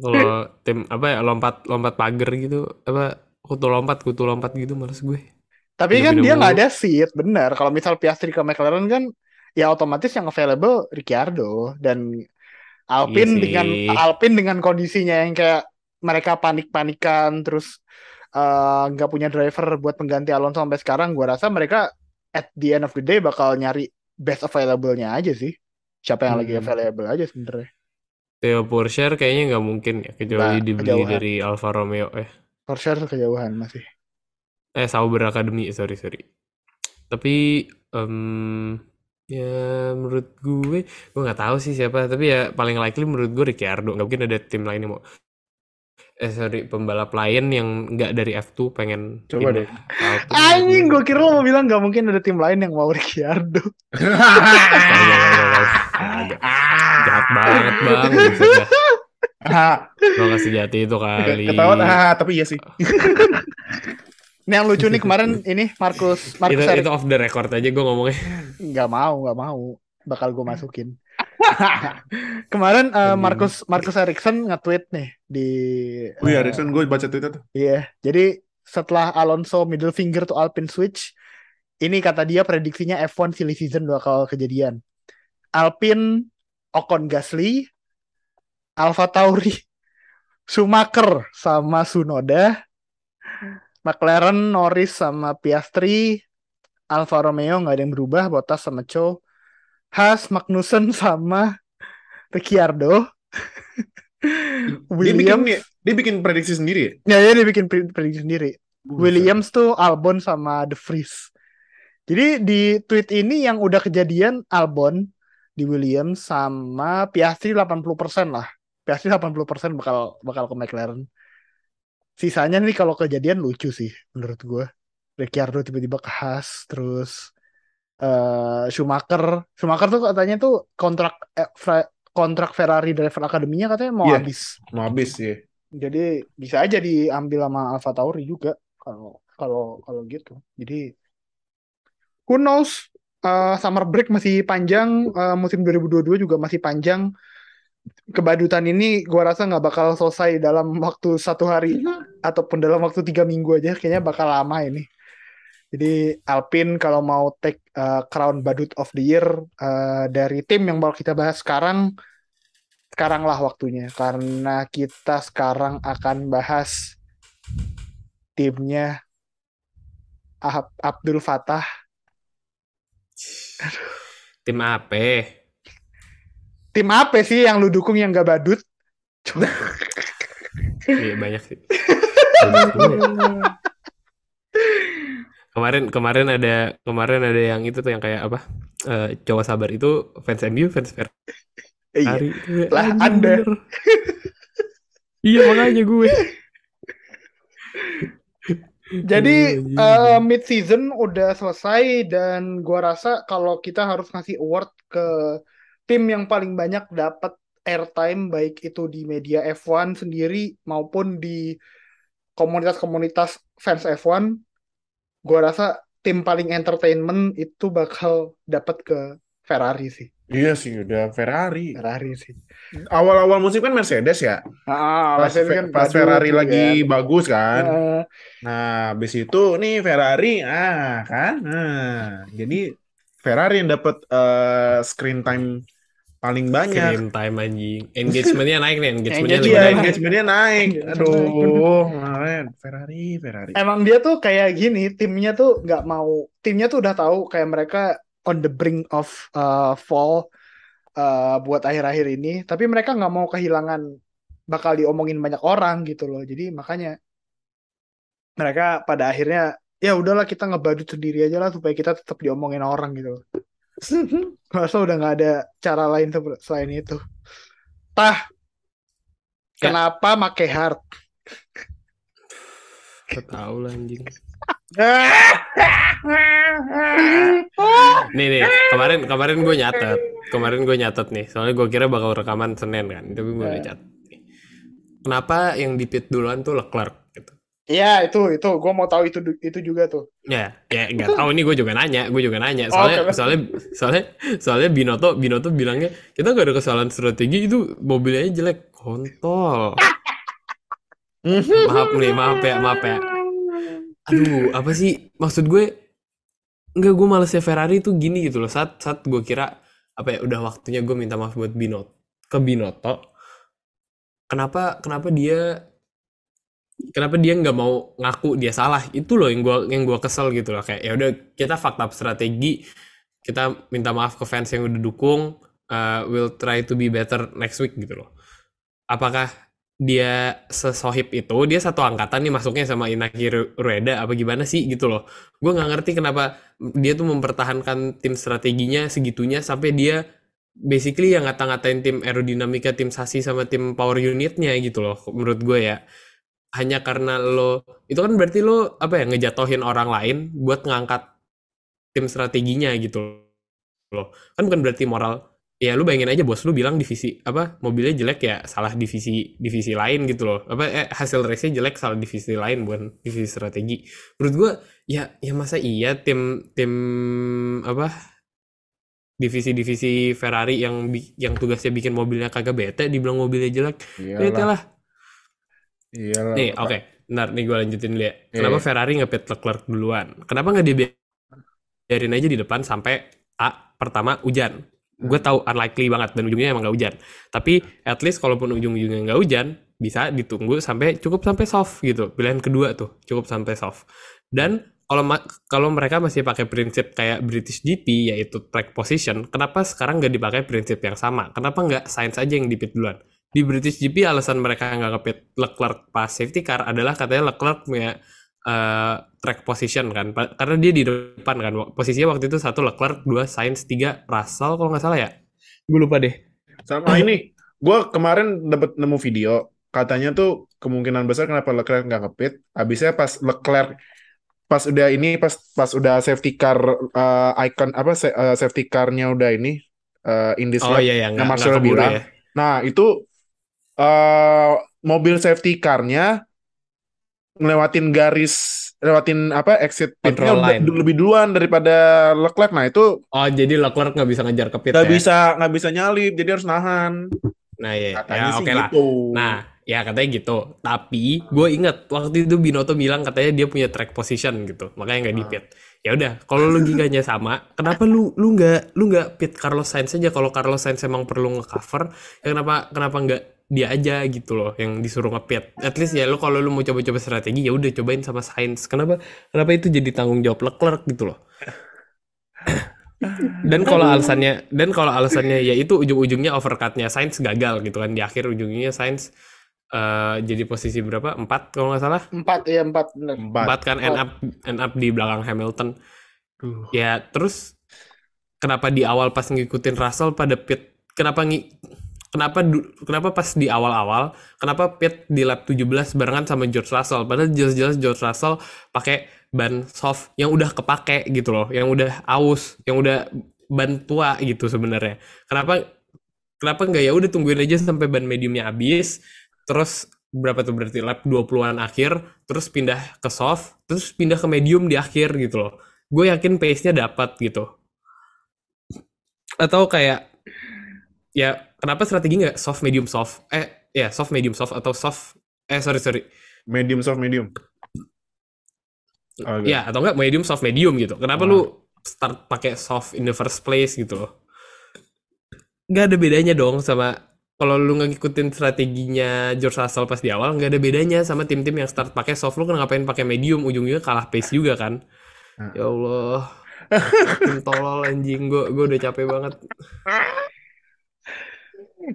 kalau tim apa ya lompat lompat pagar gitu apa kutu lompat kutu lompat gitu males gue Tapi kan dia nggak ada seat, benar. Kalau misal Piastri ke McLaren kan, ya otomatis yang available Ricciardo dan Alpine Iya sih. dengan Alpine dengan kondisinya yang kayak mereka panik-panikan terus eh, nggak punya driver buat pengganti Alonso sampai sekarang, gua rasa mereka at the end of the day bakal nyari best available-nya aja sih. Siapa yang lagi Hmm. available aja sebenarnya. Theo Porsche kayaknya nggak mungkin ya kecuali Nggak, dibeli kejauhan. dari Alfa Romeo eh For sure kejauhan masih. eh Sauber Academy sorry sorry tapi em, ya menurut gue gue nggak tahu sih siapa tapi ya paling likely menurut gue Ricciardo nggak mungkin ada tim lain yang mau eh sorry pembalap lain yang nggak dari F2 pengen Coba deh. Anjing, gue kira lo mau bilang nggak mungkin ada tim lain yang mau Ricciardo. Jahat banget bang dah. Ah, Lo gak sejati itu kali. ketahuan ah tapi iya sih. Ini yang lucu nih kemarin ini Marcus Marcus itu, itu off the record aja gue ngomongnya. nggak mau nggak mau bakal gue masukin. kemarin eh, Anjing. Marcus Marcus Erickson nge-tweet nih di Oh iya, eh, Rickson gue baca Twitter tuh. Iya, jadi setelah Alonso middle finger to Alpine switch, ini kata dia prediksinya F1 silly season bakal kejadian. Alpine, Ocon Gasly, Alfa Tauri, Schumacher sama Sunoda, McLaren, Norris sama Piastri, Alfa Romeo nggak ada yang berubah, Bottas sama Cho, Haas, Magnussen sama Ricciardo, Dia bikin, Williams, dia bikin prediksi sendiri ya? ya, ya dia bikin pre- prediksi sendiri. Williams tuh Albon sama The Vries. Jadi di tweet ini yang udah kejadian Albon di Williams sama Piastri 80% lah. Piastri 80% bakal bakal ke McLaren. Sisanya nih kalau kejadian lucu sih menurut gue. Ricciardo tiba-tiba ke Haas terus eh Schumacher. Schumacher tuh katanya tuh kontrak eh, kontrak Ferrari Driver Academy-nya katanya mau Iya. habis. Mau habis ya. Jadi bisa aja diambil sama Alfa Tauri juga kalau kalau kalau gitu. Jadi who knows? Uh, summer break masih panjang, uh, musim 2022 juga masih panjang. Kebadutan ini gua rasa nggak bakal selesai dalam waktu satu hari ataupun dalam waktu tiga minggu aja. Kayaknya bakal lama ini. Jadi Alpine kalau mau take uh, crown badut of the year uh, dari tim yang bakal kita bahas sekarang, sekaranglah waktunya karena kita sekarang akan bahas timnya Ahab Abdul Fatah Tim apa? tim apa sih yang lu dukung yang gak badut Iya banyak sih. kemarin kemarin ada kemarin ada yang itu tuh yang kayak apa? Eh, cowok sabar itu fans MU, fans iya Ferrari. Lah, Anjing, Anda. iya makanya gue. jadi Aduh, eh, anjing. mid season udah selesai dan gua rasa kalau kita harus ngasih award ke tim yang paling banyak dapat airtime baik itu di media F1 sendiri maupun di komunitas-komunitas fans F1 gua rasa tim paling entertainment itu bakal dapat ke Ferrari sih Iya sih, udah Ferrari. Ferrari sih Awal-awal musim kan Mercedes ya. ah, Pas, Mercedes kan pas Ferrari gitu lagi kan. bagus kan. Eh, Nah, habis itu nih Ferrari, ah kan. Nah, jadi Ferrari yang dapat eh, screen time paling banyak. Screen time anjing. Engagementnya naik nih, engagementnya Iya, naik. engagementnya naik. Engagement naik. Aduh, kemarin Ferrari, Ferrari. emang dia tuh kayak gini timnya tuh nggak mau timnya tuh udah tahu kayak mereka on the brink of uh, fall uh, buat akhir-akhir ini tapi mereka nggak mau kehilangan bakal diomongin banyak orang gitu loh jadi makanya mereka pada akhirnya ya udahlah kita ngebadut sendiri aja lah supaya kita tetap diomongin orang gitu loh Masa udah nggak ada cara lain selain itu tah Ya. kenapa make heart Gak tau lah anjing. Nih nih, kemarin kemarin gue nyatet, kemarin gue nyatet nih, soalnya gue kira bakal rekaman Senin kan, tapi gue udah Eh. catat. nih. Kenapa yang di pit duluan tuh Leclerc gitu? Iya itu itu gue mau tahu itu itu juga tuh Ya, ya nggak tahu ini gue juga nanya, gue juga nanya. Oh, Soalnya, oke. soalnya, soalnya, soalnya Binoto, Binoto bilangnya kita nggak ada kesalahan strategi itu mobilnya jelek, kontol. maaf nih, maaf ya, maaf ya. Aduh, apa sih maksud gue? Enggak, gue malesnya Ferrari tuh gini gitu loh. Saat saat gue kira apa ya udah waktunya gue minta maaf buat Binotto ke Binotto. Kenapa kenapa dia kenapa dia nggak mau ngaku dia salah? Itu loh yang gue yang gua kesel gitu loh kayak ya udah kita fakta strategi kita minta maaf ke fans yang udah dukung uh, we'll try to be better next week gitu loh. Apakah dia sesohib itu dia satu angkatan nih masuknya sama Inaki Ru- Rueda apa gimana sih gitu loh gue nggak ngerti kenapa dia tuh mempertahankan tim strateginya segitunya sampai dia basically yang ngata-ngatain tim aerodinamika tim sasi sama tim power unitnya gitu loh menurut gue ya hanya karena lo itu kan berarti lo apa ya ngejatohin orang lain buat ngangkat tim strateginya gitu loh. Kan bukan berarti moral ya lu bayangin aja bos lu bilang divisi apa mobilnya jelek ya salah divisi divisi lain gitu loh. Apa eh, hasil race-nya jelek salah divisi lain bukan divisi strategi. Menurut gua ya ya masa iya tim tim apa divisi-divisi Ferrari yang yang tugasnya bikin mobilnya kagak bete dibilang mobilnya jelek. Bete Iyalah. lah Iyalah. nih oke. Bentar nih gue lanjutin dulu ya. Iya, kenapa iya. Ferrari ngepit Leclerc duluan? Kenapa nggak dibiarin aja di depan sampai A pertama hujan? Gue Hmm. tahu unlikely banget dan ujungnya emang nggak hujan. Tapi at least kalaupun ujung-ujungnya nggak hujan bisa ditunggu sampai cukup sampai soft gitu. Pilihan kedua tuh cukup sampai soft. Dan kalau ma- kalau mereka masih pakai prinsip kayak British GP yaitu track position kenapa sekarang nggak dipakai prinsip yang sama? Kenapa nggak Sainz aja yang dipit duluan di British GP alasan mereka nggak ngepit Leclerc pas safety car adalah katanya Leclerc punya eh, track position kan Pa- karena dia di depan kan posisinya waktu itu satu Leclerc dua Sainz tiga Russell kalau nggak salah ya gue lupa deh Sama ini, gue kemarin dapat nemu video, katanya tuh kemungkinan besar kenapa Leclerc nggak ngepit, habisnya pas Leclerc pas udah ini pas pas udah safety car uh, icon apa uh, safety car-nya udah ini uh, in this oh lap. iya ya Marcel keburu bilang. ya Nah, itu uh, mobil safety car-nya ngelewatin garis lewatin apa exit pitnya udah lebih duluan daripada Leclerc. Nah, itu oh jadi Leclerc nggak bisa ngejar ke pit nggak ya bisa nggak bisa nyalip, jadi harus nahan. nah iya Katanya ya oke lah gitu. Nah, ya katanya gitu. Tapi gue inget waktu itu Binoto bilang katanya dia punya track position gitu, makanya nggak di Ah. pit. Ya udah, kalau logikanya sama, kenapa lu lu nggak lu nggak pit Carlos Sainz aja? Kalau Carlos Sainz emang perlu ngecover, ya kenapa kenapa nggak dia aja gitu loh yang disuruh ngepit. At least ya lu kalau lu mau coba-coba strategi ya udah cobain sama Sainz. Kenapa kenapa itu jadi tanggung jawab Leclerc gitu loh? Dan kalau alasannya dan kalau alasannya ya itu ujung-ujungnya overcutnya Sainz gagal gitu kan di akhir ujungnya Sainz eh, jadi posisi berapa empat kalau nggak salah Empat ya empat bener. Empat. empat kan end up end up di belakang Hamilton Duh. ya terus kenapa di awal pas ngikutin Russell pada pit kenapa ngi kenapa kenapa pas di awal-awal kenapa pit di lap 17 barengan sama George Russell? Padahal jelas-jelas George Russell pakai ban soft yang udah kepake gitu loh yang udah aus yang udah ban tua gitu sebenarnya. Kenapa kenapa nggak ya udah tungguin aja sampai ban mediumnya habis terus berapa tuh berarti lap 20-an akhir terus pindah ke soft terus pindah ke medium di akhir gitu loh. Gue yakin pace-nya dapat gitu. Atau kayak ya kenapa strategi nggak soft medium soft? Eh ya soft medium soft atau soft? Eh sorry sorry. Medium soft medium. Oke. ya atau enggak medium soft medium gitu. Kenapa Ah. lu start pakai soft in the first place gitu? Loh nggak ada bedanya dong sama kalau lu nggak ngikutin strateginya George Russell pas di awal nggak ada bedanya sama tim-tim yang start pakai soft. Lu kan ngapain pakai medium? Ujungnya kalah pace juga kan? Ah. ya Allah. Tim tolol anjing. Gue gue udah capek banget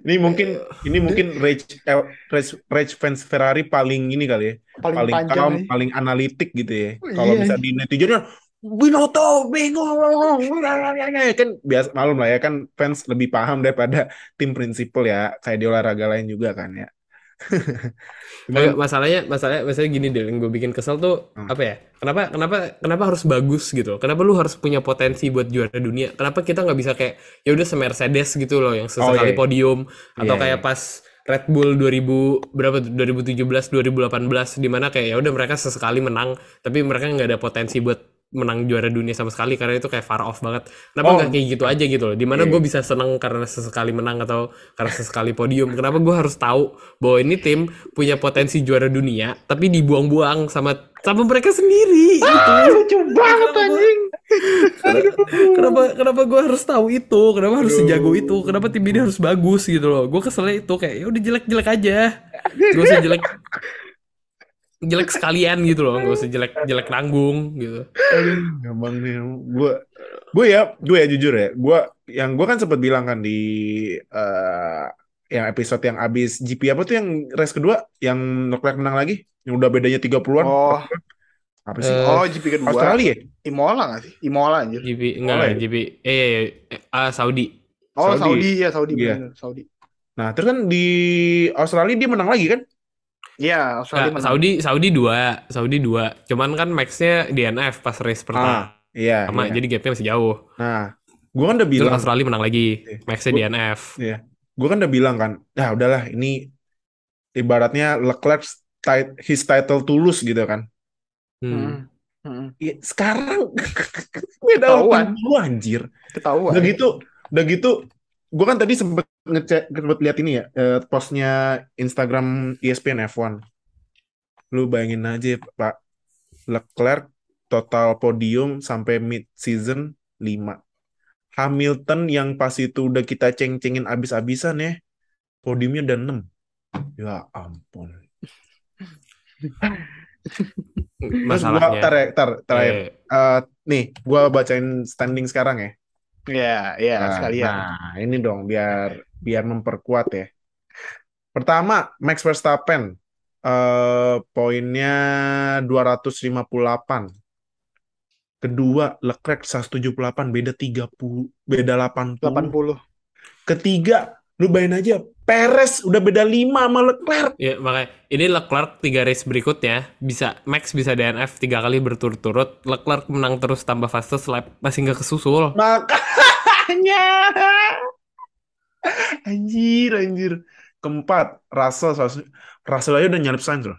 Ini mungkin ini mungkin rage, eh, rage rage fans Ferrari paling ini kali ya, Paling, paling panjang calm, nih. paling analitik gitu ya. Oh, Kalau iya. bisa di netizennya Binotto bingung kan biasa malum lah ya kan fans lebih paham daripada tim prinsipal ya kayak di olahraga lain juga kan ya. Cuman masalahnya masalahnya masalahnya gini deh yang gue bikin kesel tuh Hmm. apa ya kenapa kenapa kenapa harus bagus gitu kenapa lu harus punya potensi buat juara dunia kenapa kita nggak bisa kayak ya udah Mercedes gitu loh yang sesekali iya. podium atau Iya, kayak iya. pas Red Bull 2000 berapa tuh 2017 2018 di mana kayak ya udah mereka sesekali menang tapi mereka nggak ada potensi buat menang juara dunia sama sekali karena itu kayak far off banget. Kenapa Oh. nggak kayak gitu aja gitu loh? Di mana Iya. gue bisa seneng karena sesekali menang atau karena sesekali podium? Kenapa gue harus tahu bahwa ini tim punya potensi juara dunia tapi dibuang-buang sama sama mereka sendiri gitu? Lucu banget anjing. kenapa kenapa gue harus tahu itu? Kenapa harus sejago itu? Kenapa tim ini harus bagus gitu loh? Gue keselnya itu kayak ya udah jelek-jelek aja. Gak usah jelek jelek sekalian gitu loh gak usah jelek jelek nanggung gitu gampang nih. Gue, gue ya, gue ya jujur ya. Gue, yang gue kan sempat bilang kan di eh yang episode yang abis GP apa tuh yang race kedua, yang Leclerc menang lagi, yang udah bedanya 30-an. Oh, Apa sih? Eh, oh GP kedua. Australia ya? Imola nggak sih? Imola anjir. GP enggak Boleh. GP eh, eh, eh, ah, Saudi Oh Saudi. Saudi, ya Saudi Iya. bener, Saudi. Nah, terus kan di Australia dia menang lagi kan? Iya Australia menang. Saudi Saudi dua Saudi dua cuman kan maxnya DNF pas race pertama Ah, iya. iya. jadi gapnya masih jauh Nah, Gue kan udah Terus bilang, Australia menang lagi, Iya. Max-nya Gua- DNF. ya, gue kan udah bilang kan, ya udahlah ini ibaratnya Leclerc tit- his title tulus gitu kan. Hmm. Hmm. Hmm. Ya, sekarang beda Ketahuan. 80 anjir. Ketahuan. Udah gitu, udah gitu. Gue kan tadi sempet ngecek, sempet lihat ini ya, eh, postnya Instagram ESPN F1. Lu bayangin aja Pak, Leclerc total podium sampai mid season 5. Hamilton yang pas itu udah kita ceng-cengin abis-abisan ya, podiumnya udah 6. Ya ampun. Terus gua, Masalahnya. tar, ya, tar, terakhir. eh, Eh, nih, gua bacain standing sekarang ya. Iya, iya Nah, sekalian. nah, ini dong biar biar memperkuat ya. Pertama, Max Verstappen eh poinnya 258. Kedua, Leclerc 178, beda 30, beda 80. 80. Ketiga, lu bayangin aja, Perez udah beda 5 sama Leclerc. Ya makanya ini Leclerc tiga race berikutnya bisa Max bisa DNF tiga kali berturut-turut Leclerc menang terus tambah fastest lap masih nggak kesusul Makanya. Anjir, anjir. Keempat, Russell. Russell aja udah nyalip Sainz loh.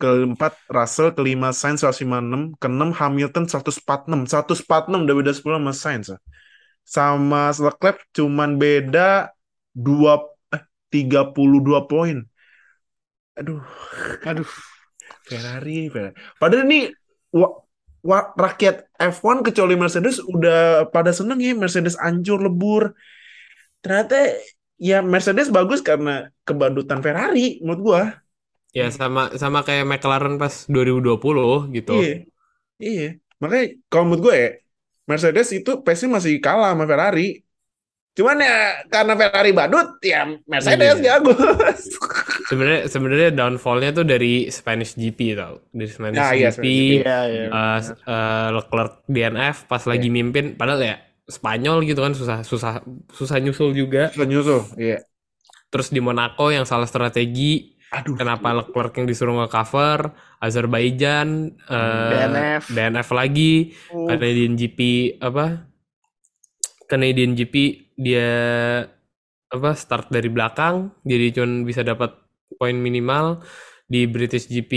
Keempat, Russell. Kelima, Sainz 156. Keenam, Hamilton 146. 146 udah beda 10 sama Sainz. Sama Leclerc cuman beda 2, eh, 32 poin. Aduh, Aduh. Ferrari, Ferrari. Padahal ini wa- wa- rakyat F1 kecuali Mercedes udah pada seneng ya Mercedes hancur lebur. Ternyata ya Mercedes bagus karena kebadutan Ferrari menurut gua. ya sama sama kayak McLaren pas 2020 gitu Iya. Iya. Makanya kalau menurut gue ya Mercedes itu pace-nya masih kalah sama Ferrari. Cuman ya karena Ferrari badut ya Mercedes Iya. jago. sebenarnya sebenarnya downfallnya tuh dari Spanish GP tau dari Spanish Nah, iya, GP Spanish GP. Iya, iya. eh, eh, Leclerc DNF pas lagi mimpin padahal ya Spanyol gitu kan susah susah susah nyusul juga Susah nyusul. Iya. terus di Monaco yang salah strategi Aduh. Kenapa Leclerc yang disuruh nge-cover, Azerbaijan, eh, DNF. DNF lagi, Uh, Canadian GP apa? Canadian GP dia apa start dari belakang, jadi cuma bisa dapat poin minimal. Di British GP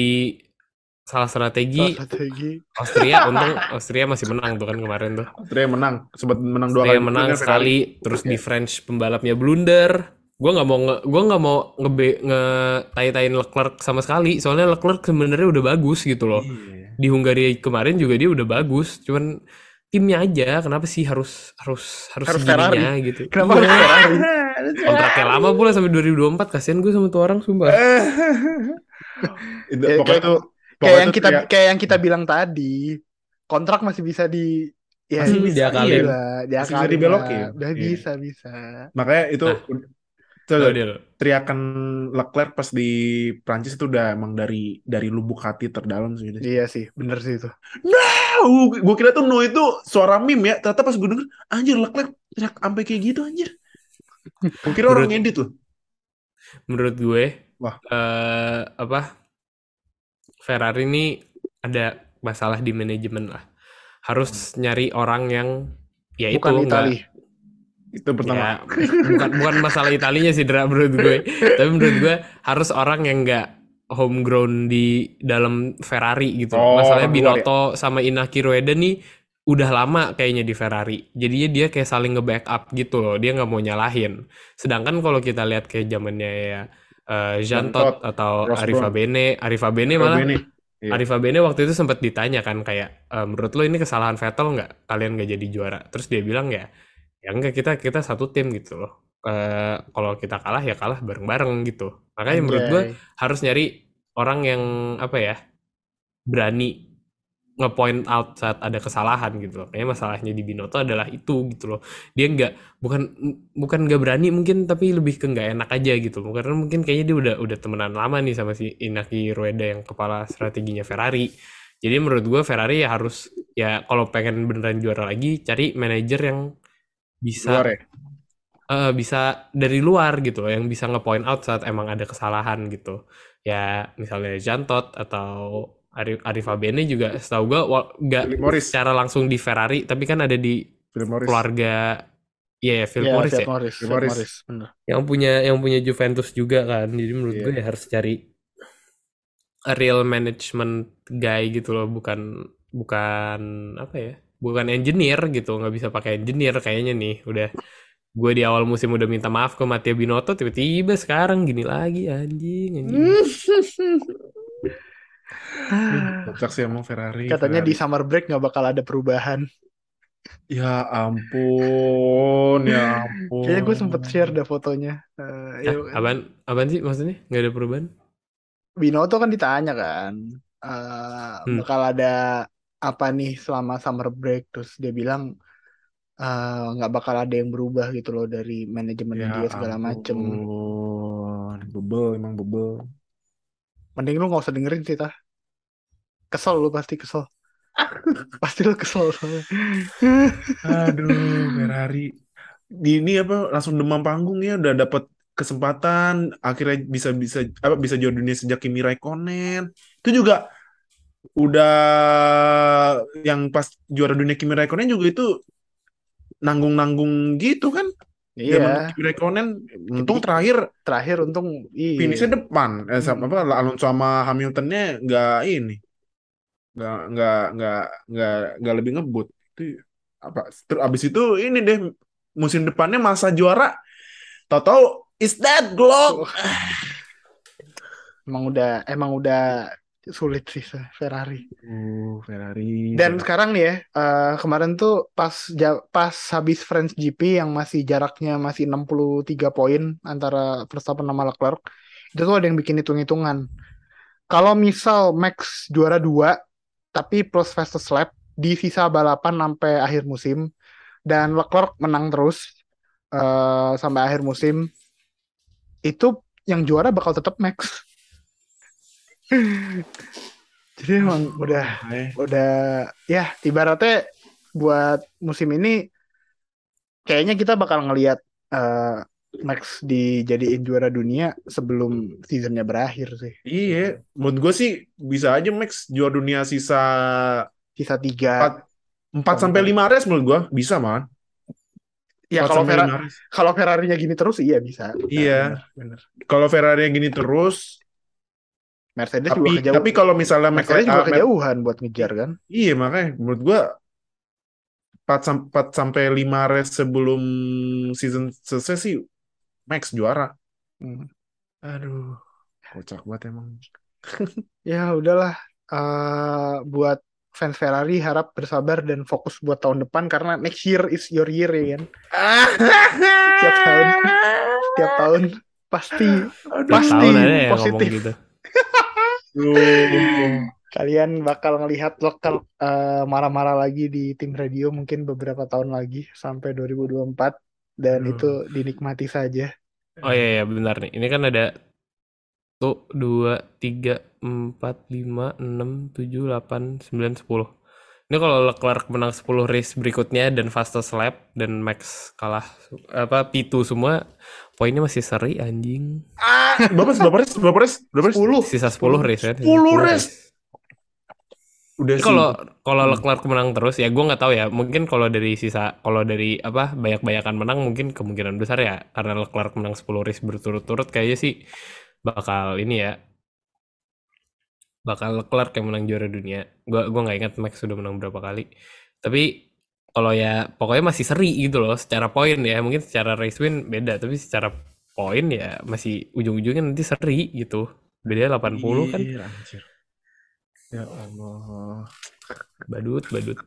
salah strategi, strategi. Austria untung Austria masih menang tuh kan kemarin tuh. Austria menang, sempat menang dua Austria kali. menang sekali, terus di French pembalapnya blunder. Gue nggak mau nge, gua nggak mau nge, nge tai-tain Leclerc sama sekali. Soalnya Leclerc sebenarnya udah bagus gitu loh. Iya. Di Hungaria kemarin juga dia udah bagus. Cuman timnya aja, kenapa sih harus harus harus, Harus segininya gitu? Kenapa harus Iya. Ferrari? Kontraknya lama pula sampai 2024. Kasian gue sama tuh orang sumpah. Itu, Ya, pokoknya kayak- tuh Kayak yang kita teriak- kayak yang kita bilang tadi, kontrak masih bisa di ya Masih bisa diakalin. lah, diakalin bisa dibelokin. lah. Udah Iya. bisa bisa. makanya itu Nah. tuh, Dil. teriakan Leclerc pas di Prancis itu udah emang dari dari lubuk hati terdalam sih. Iya sih, bener sih itu. Tahu, gue kira tuh no itu suara meme ya. Ternyata pas gue denger, anjir Leclerc teriak sampai kayak gitu anjir. Gue kira orang ngedit loh. menurut gue Wah. eh apa Ferrari ini ada masalah di manajemen lah harus nyari orang yang ya itu Bukan nggak- Itali. Itu pertama. ya, bukan bukan masalah Italinya sih Dra, menurut gue tapi menurut gue harus orang yang nggak homegrown di dalam Ferrari gitu. Oh, masalahnya Binotto sama Inaki Rueda nih udah lama kayaknya di Ferrari. Jadinya dia kayak saling nge-backup gitu loh. Dia nggak mau nyalahin. Sedangkan kalau kita lihat kayak zamannya ya eh, Jean Todt atau Ross Arifa Brown. Bene. Arifa Bene malah Ini. Iya. Arifa Bene waktu itu sempat ditanya kan kayak "Eh, menurut lo ini kesalahan Vettel nggak? Kalian nggak jadi juara? Terus dia bilang ya ya enggak kita kita satu tim gitu loh. Eh, kalau kita kalah ya kalah bareng-bareng gitu. Makanya menurut gue harus nyari orang yang apa ya berani nge-point out saat ada kesalahan gitu loh. Kayaknya masalahnya di Binotto adalah itu gitu loh. Dia nggak bukan bukan nggak berani mungkin tapi lebih ke nggak enak aja gitu. Karena mungkin kayaknya dia udah udah temenan lama nih sama si Inaki Rueda yang kepala strateginya Ferrari. Jadi menurut gue Ferrari ya harus ya kalau pengen beneran juara lagi cari manajer yang bisa Luar ya. eh, bisa dari luar gitu loh, yang bisa nge-point out saat emang ada kesalahan gitu. Ya misalnya Jean Todt atau Arif, Arif Abene juga setahu gue nggak secara langsung di Ferrari tapi kan ada di keluarga Iya, Phil Ya, Morris Fiat ya. Morris, Fiat Morris. Morris, bener. Yang punya yang punya Juventus juga kan. Jadi menurut Iya. gue ya harus cari a real management guy gitu loh, bukan bukan apa ya? Bukan engineer gitu, nggak bisa pakai engineer kayaknya nih. Udah gue di awal musim udah minta maaf ke Matteo Binotto, tiba-tiba sekarang gini lagi anjing, anjing. Kocak sih emang Ferrari. Katanya di Ferrari. summer break nggak bakal ada perubahan. Ya ampun, ya ampun. Kayaknya gue sempet share dah fotonya. Eh, ya, apaan, apaan sih maksudnya? Nggak ada perubahan? Binoto kan ditanya kan, eh, Hmm. bakal ada apa nih selama summer break? Terus dia bilang eh, nggak bakal ada yang berubah gitu loh dari manajemen Ya dia segala macem. ampun. Bebel, emang bebel. Mending lu nggak usah dengerin sih tah. Kesel lu pasti kesel. pasti lu kesel soalnya. Aduh, Ferrari. Di ini apa langsung demam panggung ya udah dapat kesempatan akhirnya bisa bisa apa bisa juara dunia sejak Kimi Raikkonen. Itu juga udah yang pas juara dunia Kimi Raikkonen juga itu nanggung-nanggung gitu kan. Iya, Zaman Raikkonen untung terakhir. Terakhir untung iya. finishnya depan. Eh, sama, Hmm. apa Alonso sama Hamiltonnya nggak ini. Nggak nggak nggak nggak nggak lebih ngebut. Itu apa? Terus abis itu ini deh musim depannya masa juara. Tahu-tahu is that Glock? Emang udah emang udah sulit sih Ferrari. uh Ferrari Dan sekarang nih ya, eh, kemarin tuh pas ja- pas habis French GP yang masih jaraknya masih 63 poin antara Verstappen sama Leclerc, itu tuh ada yang bikin hitung-hitungan. Kalau misal Max juara 2 tapi plus fastest lap di sisa balapan sampai akhir musim dan Leclerc menang terus eh, sampai akhir musim, itu yang juara bakal tetap Max. Jadi emang udah Eh, udah ya ibaratnya buat musim ini kayaknya kita bakal ngelihat eh, Max dijadiin juara dunia sebelum seasonnya berakhir sih iya menurut gue sih bisa aja Max juara dunia sisa sisa tiga 4 sampai 5 race menurut gue bisa man ya 4 kalau sampai Ferra 5 race. kalau Ferrari-nya gini terus iya bisa Iya. bener, bener. kalau Ferrari yang gini terus Mercedes juga tapi kejauhan tapi kalau misalnya Mercedes Mercedes juga kejauhan buat ngejar kan Iya makanya menurut gua 4, sam- 4 sampai 5 race sebelum season selesai sih Max juara. Hmm. Aduh, kocak banget emang. ya udahlah Eh, buat fans Ferrari harap bersabar dan fokus buat tahun depan karena next year is your year ya kan Tiap tahun. tiap tahun pasti Aduh. Pasti tahun ngomong positif. gitu. Kalian bakal ngelihat lokal eh, marah-marah lagi di tim radio mungkin beberapa tahun lagi sampai 2024 dan Aduh. itu dinikmati saja. Oh iya, iya benar nih. Ini kan ada tuh dua, tiga, empat, lima, enam, tujuh, delapan, sembilan, sepuluh. Ini kalau Leclerc menang 10 race berikutnya dan fastest lap dan Max kalah apa P2 semua poinnya masih seri anjing. Ah, berapa berapa race? Berapa race? Berapa race? 10. Sisa 10 race kan. 10 race. Udah Jadi sih. kalau kalau. Leclerc menang terus ya gue nggak tahu ya mungkin kalau dari sisa kalau dari apa banyak-banyakan menang mungkin kemungkinan besar ya karena Leclerc menang 10 race berturut-turut kayaknya sih bakal ini ya bakal Leclerc yang menang juara dunia. Gua gua nggak ingat Max sudah menang berapa kali. Tapi kalau ya pokoknya masih seri gitu loh secara poin ya. Mungkin secara race win beda tapi secara poin ya masih ujung-ujungnya nanti seri gitu. Beda 80 kan? Iya, anjir. Ya Allah. badut badut.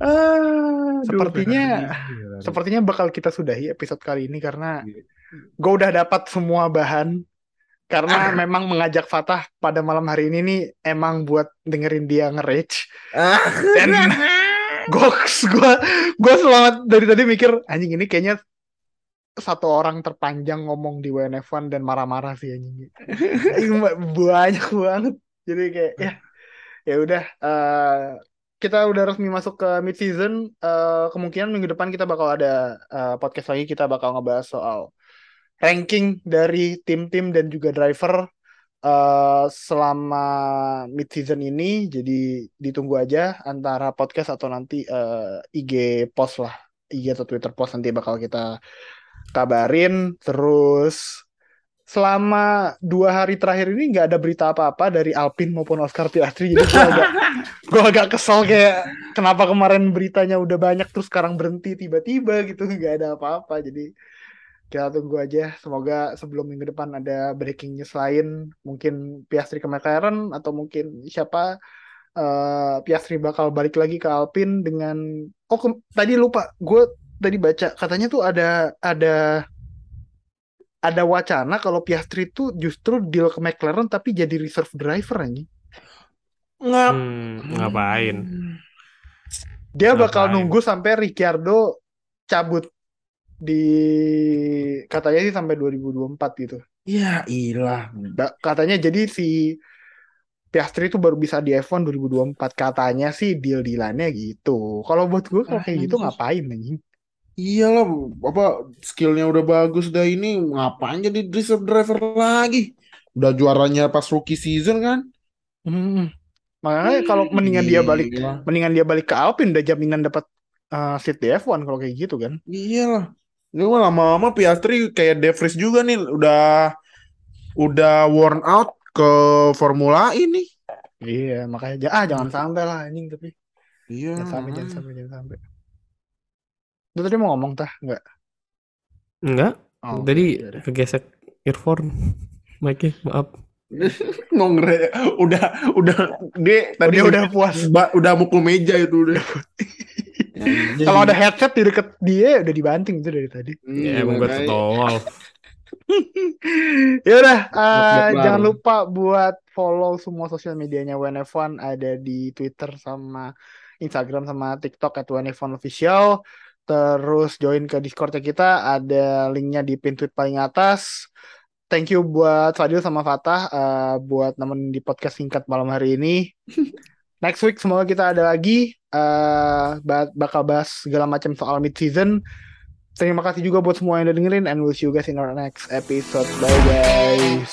Aduh, Sepertinya sepertinya bakal kita sudahi episode kali ini karena Iya. gue udah dapat semua bahan karena memang mengajak Fatah pada malam hari ini nih emang buat dengerin dia nge-rage. Dan goks gue gue selama dari tadi mikir anjing ini kayaknya satu orang terpanjang ngomong di WNF1 dan marah-marah sih anjing. Banyak banget. Jadi kayak ya ya udah eh, kita udah resmi masuk ke mid season kemungkinan minggu depan kita bakal ada eh, podcast lagi kita bakal ngebahas soal ranking dari tim-tim dan juga driver eh, selama mid season ini. Jadi ditunggu aja antara podcast atau nanti eh, IG post lah. IG atau Twitter post nanti bakal kita kabarin. Terus selama dua hari terakhir ini nggak ada berita apa-apa dari Alpin maupun Oscar Piastri. Jadi gue agak gue agak kesel kayak kenapa kemarin beritanya udah banyak terus sekarang berhenti tiba-tiba gitu. Nggak ada apa-apa. Jadi kita tunggu aja semoga sebelum minggu depan ada breaking news lain mungkin Piastri ke McLaren atau mungkin siapa eh Piastri bakal balik lagi ke Alpine dengan oh ke- tadi lupa gue tadi baca katanya tuh ada ada ada wacana kalau Piastri tuh justru deal ke McLaren tapi jadi reserve driver anjing. Ngap. Hmm, ngapain? Dia bakal Ngapain? nunggu sampai Ricciardo cabut di katanya sih sampai 2024 gitu. Ya ilah. Katanya jadi si Piastri itu baru bisa di F1 2024 katanya sih deal-dealannya gitu. Kalau buat gue kalau kayak gitu ngapain anjing? Iyalah, apa skillnya udah bagus dah ini ngapain jadi reserve driver lagi? Udah juaranya pas rookie season kan? Hmm. Makanya kalau mendingan dia balik Gila. mendingan dia balik ke Alpine udah jaminan dapat uh, seat di F1 kalau kayak gitu kan. Iyalah. Ini mah lama-lama Piastri kayak De Vries juga nih udah udah worn out ke Formula E nih. Iya, makanya ah jangan sampai lah anjing tapi. Iya. Jangan sampai, jangan sampai, jangan sampai. Lu tadi mau ngomong tah? Enggak. Enggak, Oh, tadi yaudah. kegesek earphone. Mic-nya, maaf. Ngongre udah udah dia tadi Dia udah puas. ba- udah mukul meja itu udah. Kalau ada headset di deket dia udah dibanting itu dari tadi. Ya, emang gue tolol. Ya udah, uh, jangan lupa buat follow semua sosial medianya WNF1 ada di Twitter sama Instagram sama TikTok at WNF1 official. Terus join ke Discordnya kita, ada linknya di pin tweet paling atas. Thank you buat Fadil sama Fatah uh, buat nemenin di podcast singkat malam hari ini. Next week semoga kita ada lagi uh, ba- bakal bahas segala macam soal mid season. Terima kasih juga buat semua yang udah dengerin and we'll see you guys in our next episode. Bye guys.